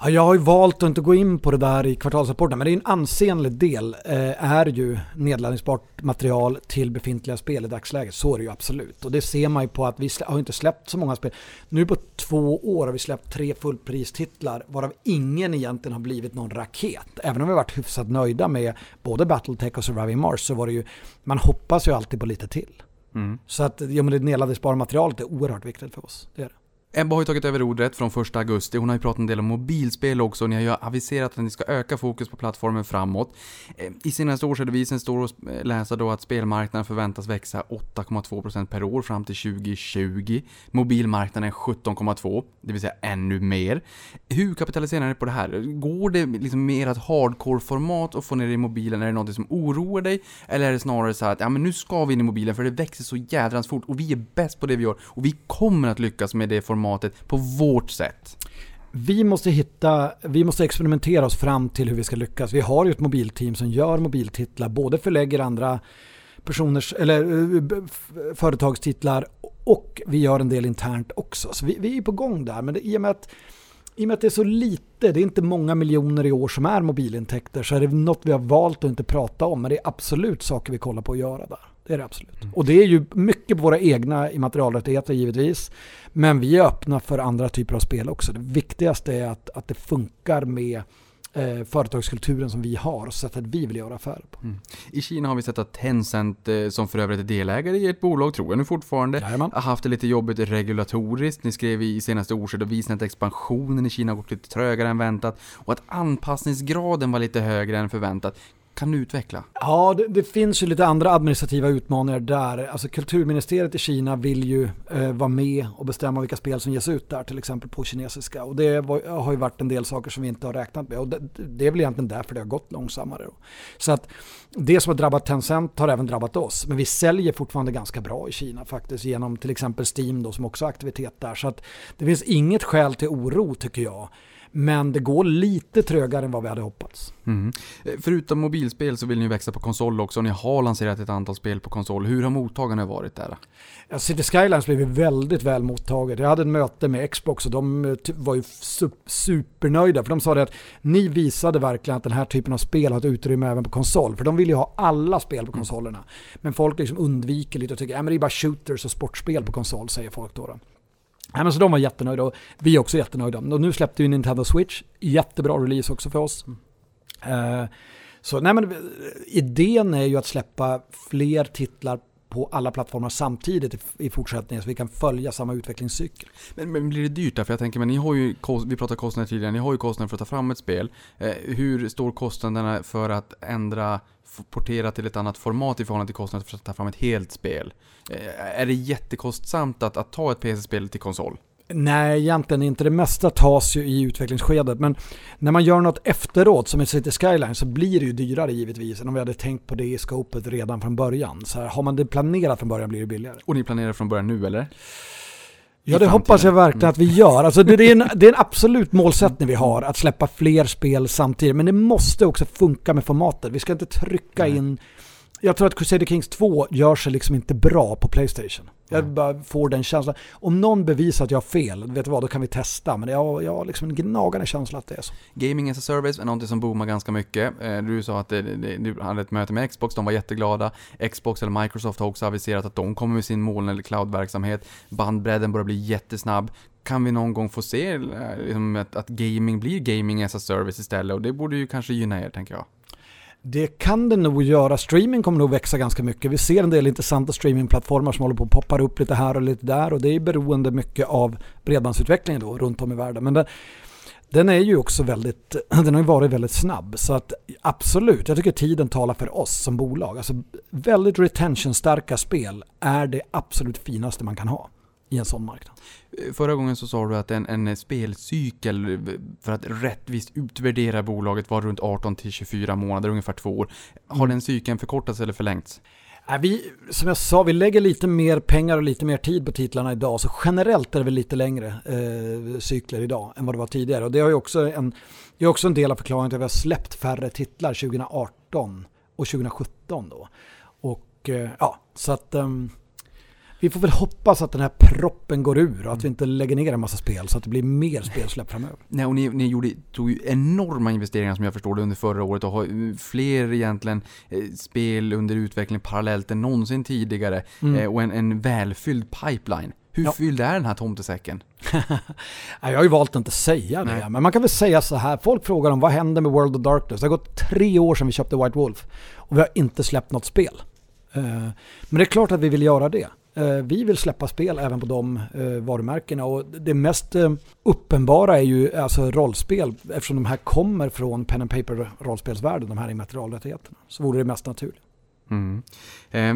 S2: Ja, jag har ju valt att inte gå in på det där i kvartalsrapporten, men det är en ansenlig del eh, är ju nedladdningsbart material till befintliga spel i dagsläget. Så är det ju absolut. Och det ser man ju på att vi har inte släppt så många spel. Nu på två år har vi släppt tre fullpristitlar, varav ingen egentligen har blivit någon raket. Även om vi har varit hyfsat nöjda med både Battletech och Surviving Mars så var det ju, man hoppas ju alltid på lite till.
S1: Mm.
S2: Så att ja, men det nedladdningsbara materialet är oerhört viktigt för oss. Det är det.
S1: Ebba har ju tagit över rodret från 1 augusti. Hon har ju pratat en del om mobilspel också. Ni har ju aviserat att ni ska öka fokus på plattformen framåt. Eh, I senaste årsredovisningen står att eh, läsa då att spelmarknaden förväntas växa 8,2% per år fram till 2020. Mobilmarknaden 17,2%, det vill säga ännu mer. Hur kapitaliserar ni på det här? Går det liksom mer att hardcore-format att få ner det i mobilen? Är det något som oroar dig? Eller är det snarare så att ja, men nu ska vi in i mobilen för det växer så jädrans fort och vi är bäst på det vi gör och vi kommer att lyckas med det formatet formatet på vårt sätt.
S2: Vi måste hitta, vi måste experimentera oss fram till hur vi ska lyckas. Vi har ju ett mobilteam som gör mobiltitlar, både förlägger andra personers, eller eh, företagstitlar och vi gör en del internt också. Så vi, vi är på gång där, men det, i, och med att, i och med att det är så lite, det är inte många miljoner i år som är mobilintäkter, så är det något vi har valt att inte prata om, men det är absolut saker vi kollar på att göra där. Det är det absolut. Mm. Och det är ju mycket på våra egna immaterialrättigheter givetvis. Men vi är öppna för andra typer av spel också. Det viktigaste är att, att det funkar med eh, företagskulturen som vi har och sättet vi vill göra affärer på. Mm.
S1: I Kina har vi sett att Tencent, eh, som för övrigt är delägare i ett bolag, tror jag nu fortfarande,
S2: Jajamän.
S1: har haft det lite jobbigt regulatoriskt. Ni skrev i senaste årsredovisningen att expansionen i Kina har gått lite trögare än väntat och att anpassningsgraden var lite högre än förväntat. Kan du utveckla?
S2: Ja, det, det, finns ju lite andra administrativa utmaningar där. Alltså kulturministeriet i Kina vill ju eh, vara med och bestämma vilka spel som ges ut där, till exempel på kinesiska. Och det var, har ju varit en del saker som vi inte har räknat med. Och det, det är väl egentligen därför det har gått långsammare. Då. Så att det som har drabbat Tencent har även drabbat oss. Men vi säljer fortfarande ganska bra i Kina faktiskt, genom till exempel Steam då, som också har aktivitet där. Så att det finns inget skäl till oro tycker jag. Men det går lite trögare än vad vi hade hoppats.
S1: Mm. Förutom mobilspel så vill ni växa på konsol också. Ni har lanserat ett antal spel på konsol. Hur har mottagandet varit där?
S2: Ja, City Skylines blev väldigt väl mottaget. Jag hade ett möte med Xbox och de eh, var ju supernöjda. För de sa det att ni visade verkligen att den här typen av spel har ett utrymme även på konsol. För de vill ju ha alla spel på mm. konsolerna. Men folk liksom undviker lite och tycker att det är bara shooters och sportspel på konsol, säger folk då. då. Nej, men så de var jättenöjda och vi är också jättenöjda. Och nu släppte ju Nintendo Switch, jättebra release också för oss. Mm. Uh, så nej men idén är ju att släppa fler titlar på alla plattformar samtidigt i, fortsättningen så vi kan följa samma utvecklingscykel.
S1: Men, men blir det dyrt där? För jag tänker, men ni har ju, vi pratade kostnader tidigare, ni har ju kostnader för att ta fram ett spel. Eh, hur står kostnaderna för att ändra, portera till ett annat format i förhållande till kostnaden för att ta fram ett helt spel? Eh, är det jättekostsamt att, att ta ett PC-spel till konsol?
S2: Nej, egentligen inte. Det mesta tas ju i utvecklingsskedet. Men när man gör något efteråt, som i City Skyline, så blir det ju dyrare givetvis än om vi hade tänkt på det i scopet redan från början. Så här, har man det planerat från början blir det billigare.
S1: Och ni planerar från början nu, eller?
S2: Ja, det hoppas jag verkligen att vi gör. Alltså det, är en, (laughs) det är en absolut målsättning vi har, att släppa fler spel samtidigt. Men det måste också funka med formatet. Vi ska inte trycka in jag tror att Crusader Kings 2 gör sig liksom inte bra på Playstation. Jag bara får den känslan. Om någon bevisar att jag har fel, vet du vad, då kan vi testa. Men jag, jag har liksom en gnagande känsla att det är så.
S1: Gaming as a service är någonting som boomar ganska mycket. Eh, du sa att du hade ett möte med Xbox, de var jätteglada. Xbox eller Microsoft har också aviserat att de kommer med sin moln eller cloudverksamhet. Bandbredden börjar bli jättesnabb kan vi någon gång få se eh, liksom, att, att, gaming blir gaming as a service istället och det borde ju kanske gynna er tänker jag.
S2: Det kan det nog göra. Streaming kommer nog växa ganska mycket. Vi ser en del intressanta streamingplattformar som håller på att poppa upp lite här och lite där och det är beroende mycket av bredbandsutvecklingen då runt om i världen. Men den, den är ju också väldigt, (clears throat) den har ju varit väldigt snabb. Så att absolut, jag tycker tiden talar för oss som bolag. Alltså väldigt retention-starka spel är det absolut finaste man kan ha i en sån marknad.
S1: Förra gången så sa du att en, en spelcykel för att rättvist utvärdera bolaget var runt 18 till 24 månader, ungefär två år. Har mm. den cykeln förkortats eller förlängts?
S2: Vi, som jag sa, vi lägger lite mer pengar och lite mer tid på titlarna idag. Så generellt är det väl lite längre eh, cykler idag än vad det var tidigare. Och det, har ju också en, det är också en del av förklaringen till att vi har släppt färre titlar 2018 och 2017 då. Och eh, ja, så att... Um, vi får väl hoppas att den här proppen går ur och att vi inte lägger ner en massa spel så att det blir mer spelsläpp framöver.
S1: Nej, och ni, ni gjorde, tog ju enorma investeringar som jag förstår det under förra året och har fler egentligen eh, spel under utveckling parallellt än någonsin tidigare.
S2: Mm.
S1: Eh, och en, en välfylld pipeline. Hur
S2: Ja.
S1: fylld är den här tomtesäcken? (laughs)
S2: Jag har ju valt att inte säga det,
S1: Nej.
S2: men man kan väl säga så här. Folk frågar om vad händer med World of Darkness? Det har gått tre år sedan vi köpte White Wolf och vi har inte släppt något spel. Eh, Men det är klart att vi vill göra det. Eh, vi vill släppa spel även på de eh, varumärkena och det mest eh, uppenbara är ju alltså rollspel eftersom de här kommer från pen and paper rollspelsvärlden, de här immaterialrättigheterna. Så vore det mest naturligt.
S1: Mm. Eh,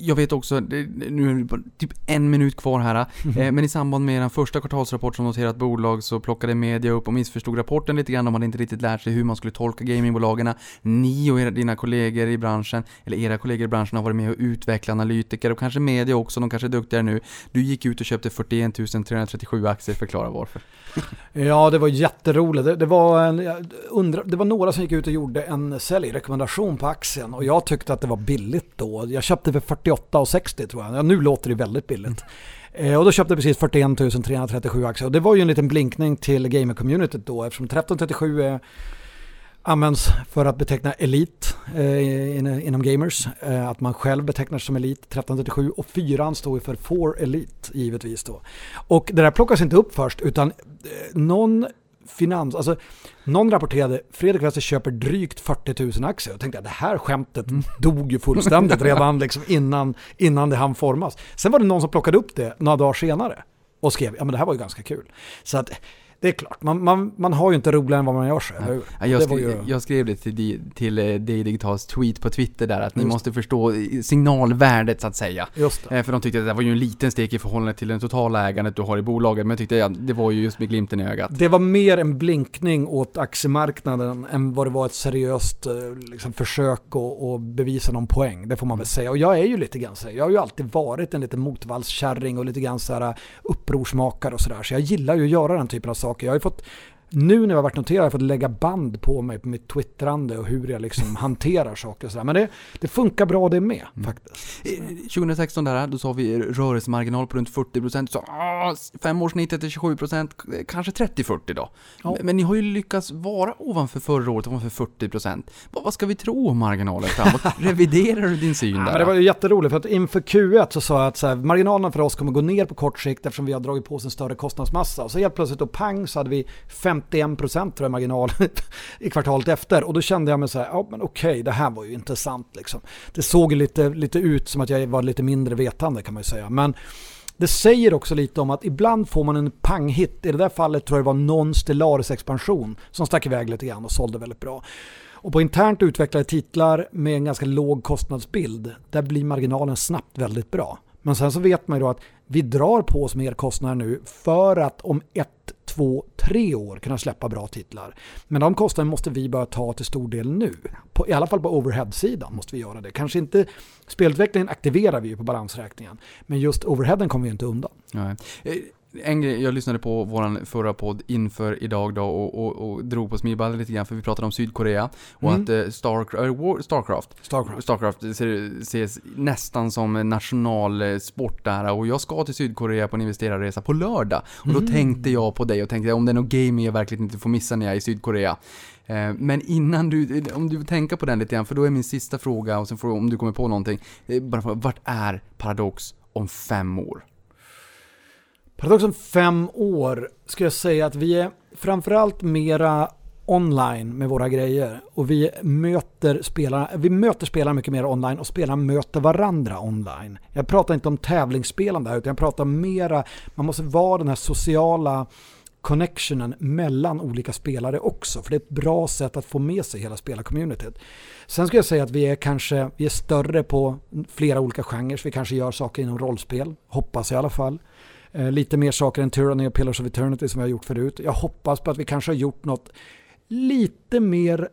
S1: jag vet också, nu är det typ en minut kvar här. Eh, men i samband med den första kvartalsrapport som noterat bolag så plockade media upp och missförstod rapporten lite grann. De hade inte riktigt lärt sig hur man skulle tolka gamingbolagen. Ni och era, dina kollegor i branschen, eller era kollegor i branschen har varit med och utvecklat analytiker och kanske media också, de kanske är duktigare nu. Du gick ut och köpte 41 337 aktier, förklara varför. (laughs)
S2: Ja, det var jätteroligt. Det, det, var en, jag undrar, det var några som gick ut och gjorde en säljrekommendation på aktien och jag tyckte att det var billigt då. Jag köpte för 48,60 tror jag. Ja, nu låter det väldigt billigt. Eh, och då köpte jag precis 41 337 aktier och det var ju en liten blinkning till gamer-communityt då eftersom 1337 är eh, används för att beteckna elit eh, in- inom gamers. Eh, att man själv betecknar sig som elit, 1337 och fyran står ju för for elite givetvis då. Och det där plockas inte upp först utan eh, någon finans, alltså någon rapporterade Fredrik Wester köper drygt 40 000 aktier. Jag tänkte att det här skämtet dog ju fullständigt (laughs) redan liksom innan, innan det hann formas. Sen var det någon som plockade upp det några dagar senare och skrev ja men det här var ju ganska kul. Så att det är klart, man, man, man har ju inte roligare än vad man gör sig, hur?
S1: Ja, jag,
S2: Det ju-
S1: jag skrev det till, di- till eh, Dig Digitals tweet på Twitter där, att ni
S2: Just.
S1: måste förstå eh, signalvärdet så att säga.
S2: Just det.
S1: Eh, För de tyckte att det var ju en liten steg i förhållande till den totala ägandet du har i bolaget, men jag tyckte ja, det var ju just med glimten i ögat.
S2: Det var mer en blinkning åt aktiemarknaden än vad det var ett seriöst liksom, försök att, att bevisa någon poäng. Det får man väl säga. Och jag är ju lite grann så jag har ju alltid varit en liten motvallskärring och lite grann så här upprorsmakare och sådär. Så jag gillar ju att göra den typen av saker. Jag har ju fått nu när jag varit noterad har jag fått lägga band på mig på mitt twittrande och hur jag liksom (laughs) hanterar saker och sådär. Men det, det funkar bra det med faktiskt.
S1: Eh, 2016 där, då sa vi rörelsemarginal på runt 40%, så ah, femårssnittet är 27%, eh, kanske 30-40 då.
S2: Ja.
S1: Men ni har ju lyckats vara ovanför förra året, ovanför 40%. Vad, vad ska vi tro om marginalen framåt? (laughs) Reviderar du din syn
S2: Ja,
S1: där?
S2: men det var ju jätteroligt för att inför Q1 så sa jag att så här, marginalerna för oss kommer gå ner på kort sikt eftersom vi har dragit på oss en större kostnadsmassa. Och så helt plötsligt då pang så hade vi 51% tror jag marginal (laughs) i kvartalet efter. Och då kände jag mig så här, ja men okej det här var ju intressant liksom. Det såg lite, lite ut som att jag var lite mindre vetande kan man ju säga. Men det säger också lite om att ibland får man en panghit. I det där fallet tror jag det var någon Stellaris expansion som stack iväg lite grann och sålde väldigt bra. Och på internt utvecklade titlar med en ganska låg kostnadsbild, där blir marginalen snabbt väldigt bra. Men sen så vet man ju då att vi drar på oss mer kostnader nu för att om ett, två, tre år kunna släppa bra titlar. Men de kostnaderna måste vi börja ta till stor del nu. På, I alla fall på overhead-sidan måste vi göra det. Kanske inte, spelutvecklingen aktiverar vi ju på balansräkningen. Men just overheaden kommer vi inte undan.
S1: Ja. Eh, En grej, jag lyssnade på våran förra podd inför idag då och, och, och drog på smilballen lite grann för vi pratade om Sydkorea och
S2: Mm.
S1: att eh, War, Starcraft,
S2: Starcraft.
S1: Starcraft ser, ses nästan som nationalsport där och jag ska till Sydkorea på en investerarresa på lördag. Och då
S2: Mm.
S1: tänkte jag på dig och tänkte om det är något gaming jag verkligen inte får missa när jag är i Sydkorea. Eh, Men innan du, om du tänka på den lite grann, för då är min sista fråga och sen får du, om du kommer på någonting, eh, bara vart är Paradox om fem år?
S2: Paradox om fem år ska jag säga att vi är framförallt mera online med våra grejer och vi möter spelarna, vi möter spelarna mycket mer online och spelarna möter varandra online. Jag pratar inte om tävlingsspelande här utan jag pratar mera, man måste vara den här sociala connectionen mellan olika spelare också för det är ett bra sätt att få med sig hela spelarcommunityt. Sen ska jag säga att vi är kanske, vi är större på flera olika genrer, vi kanske gör saker inom rollspel, hoppas jag i alla fall. Eh, lite mer saker än Tyranny och Pillars of Eternity som vi har gjort förut. Jag hoppas på att vi kanske har gjort något lite mer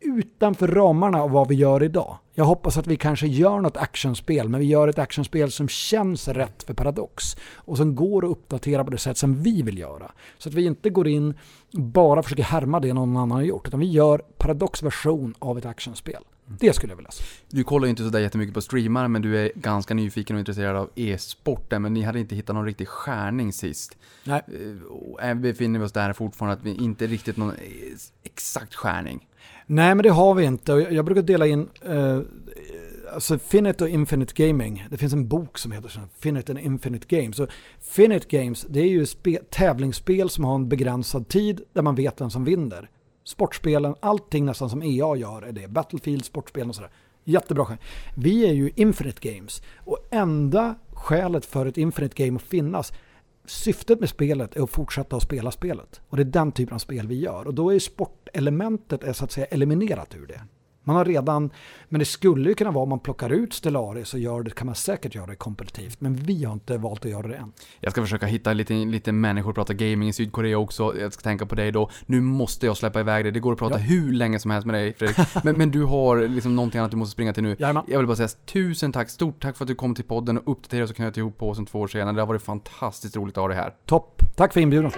S2: utanför ramarna av vad vi gör idag. Jag hoppas att vi kanske gör något actionspel, men vi gör ett actionspel som känns rätt för Paradox och som går att uppdatera på det sätt som vi vill göra. Så att vi inte går in och bara försöker härma det någon annan har gjort, utan vi gör Paradox version av ett actionspel. Det skulle jag vilja se.
S1: Du kollar ju inte sådär jättemycket på streamar, men du är ganska nyfiken och intresserad av e-sporten. Men ni hade inte hittat någon riktig skärning sist.
S2: Nej.
S1: Eh, Och är- befinner vi oss där fortfarande, att vi inte riktigt någon eh, exakt skärning.
S2: Nej, men det har vi inte. Jag brukar dela in eh, alltså Finite och Infinite Gaming. Det finns en bok som heter så, Finite and Infinite Games. Så Finite Games, det är ju spe- tävlingsspel som har en begränsad tid där man vet vem som vinner. Sportspelen, allting nästan som EA gör är det. Battlefield, sportspel och sådär. Jättebra skämt. Vi är ju Infinite Games. Och enda skälet för ett Infinite Game att finnas Syftet med spelet är att fortsätta att spela spelet. Och det är den typen av spel vi gör. Och då är sportelementet är så att säga eliminerat ur det. Man har redan, men det skulle ju kunna vara om man plockar ut Stellaris och gör det, kan man säkert göra det kompetitivt. Men vi har inte valt att göra det än.
S1: Jag ska försöka hitta lite, lite människor prata gaming i Sydkorea också. Jag ska tänka på dig då. Nu måste jag släppa iväg dig. Det går att prata
S2: Ja.
S1: hur länge som helst med dig Fredrik. Men, men du har liksom någonting annat du måste springa till nu.
S2: Jajamän.
S1: Jag vill bara säga tusen tack, stort tack för att du kom till podden och uppdaterade oss och knöt ihop på oss om två år senare. Det har varit fantastiskt roligt att ha dig här.
S2: Topp. Tack för inbjudan.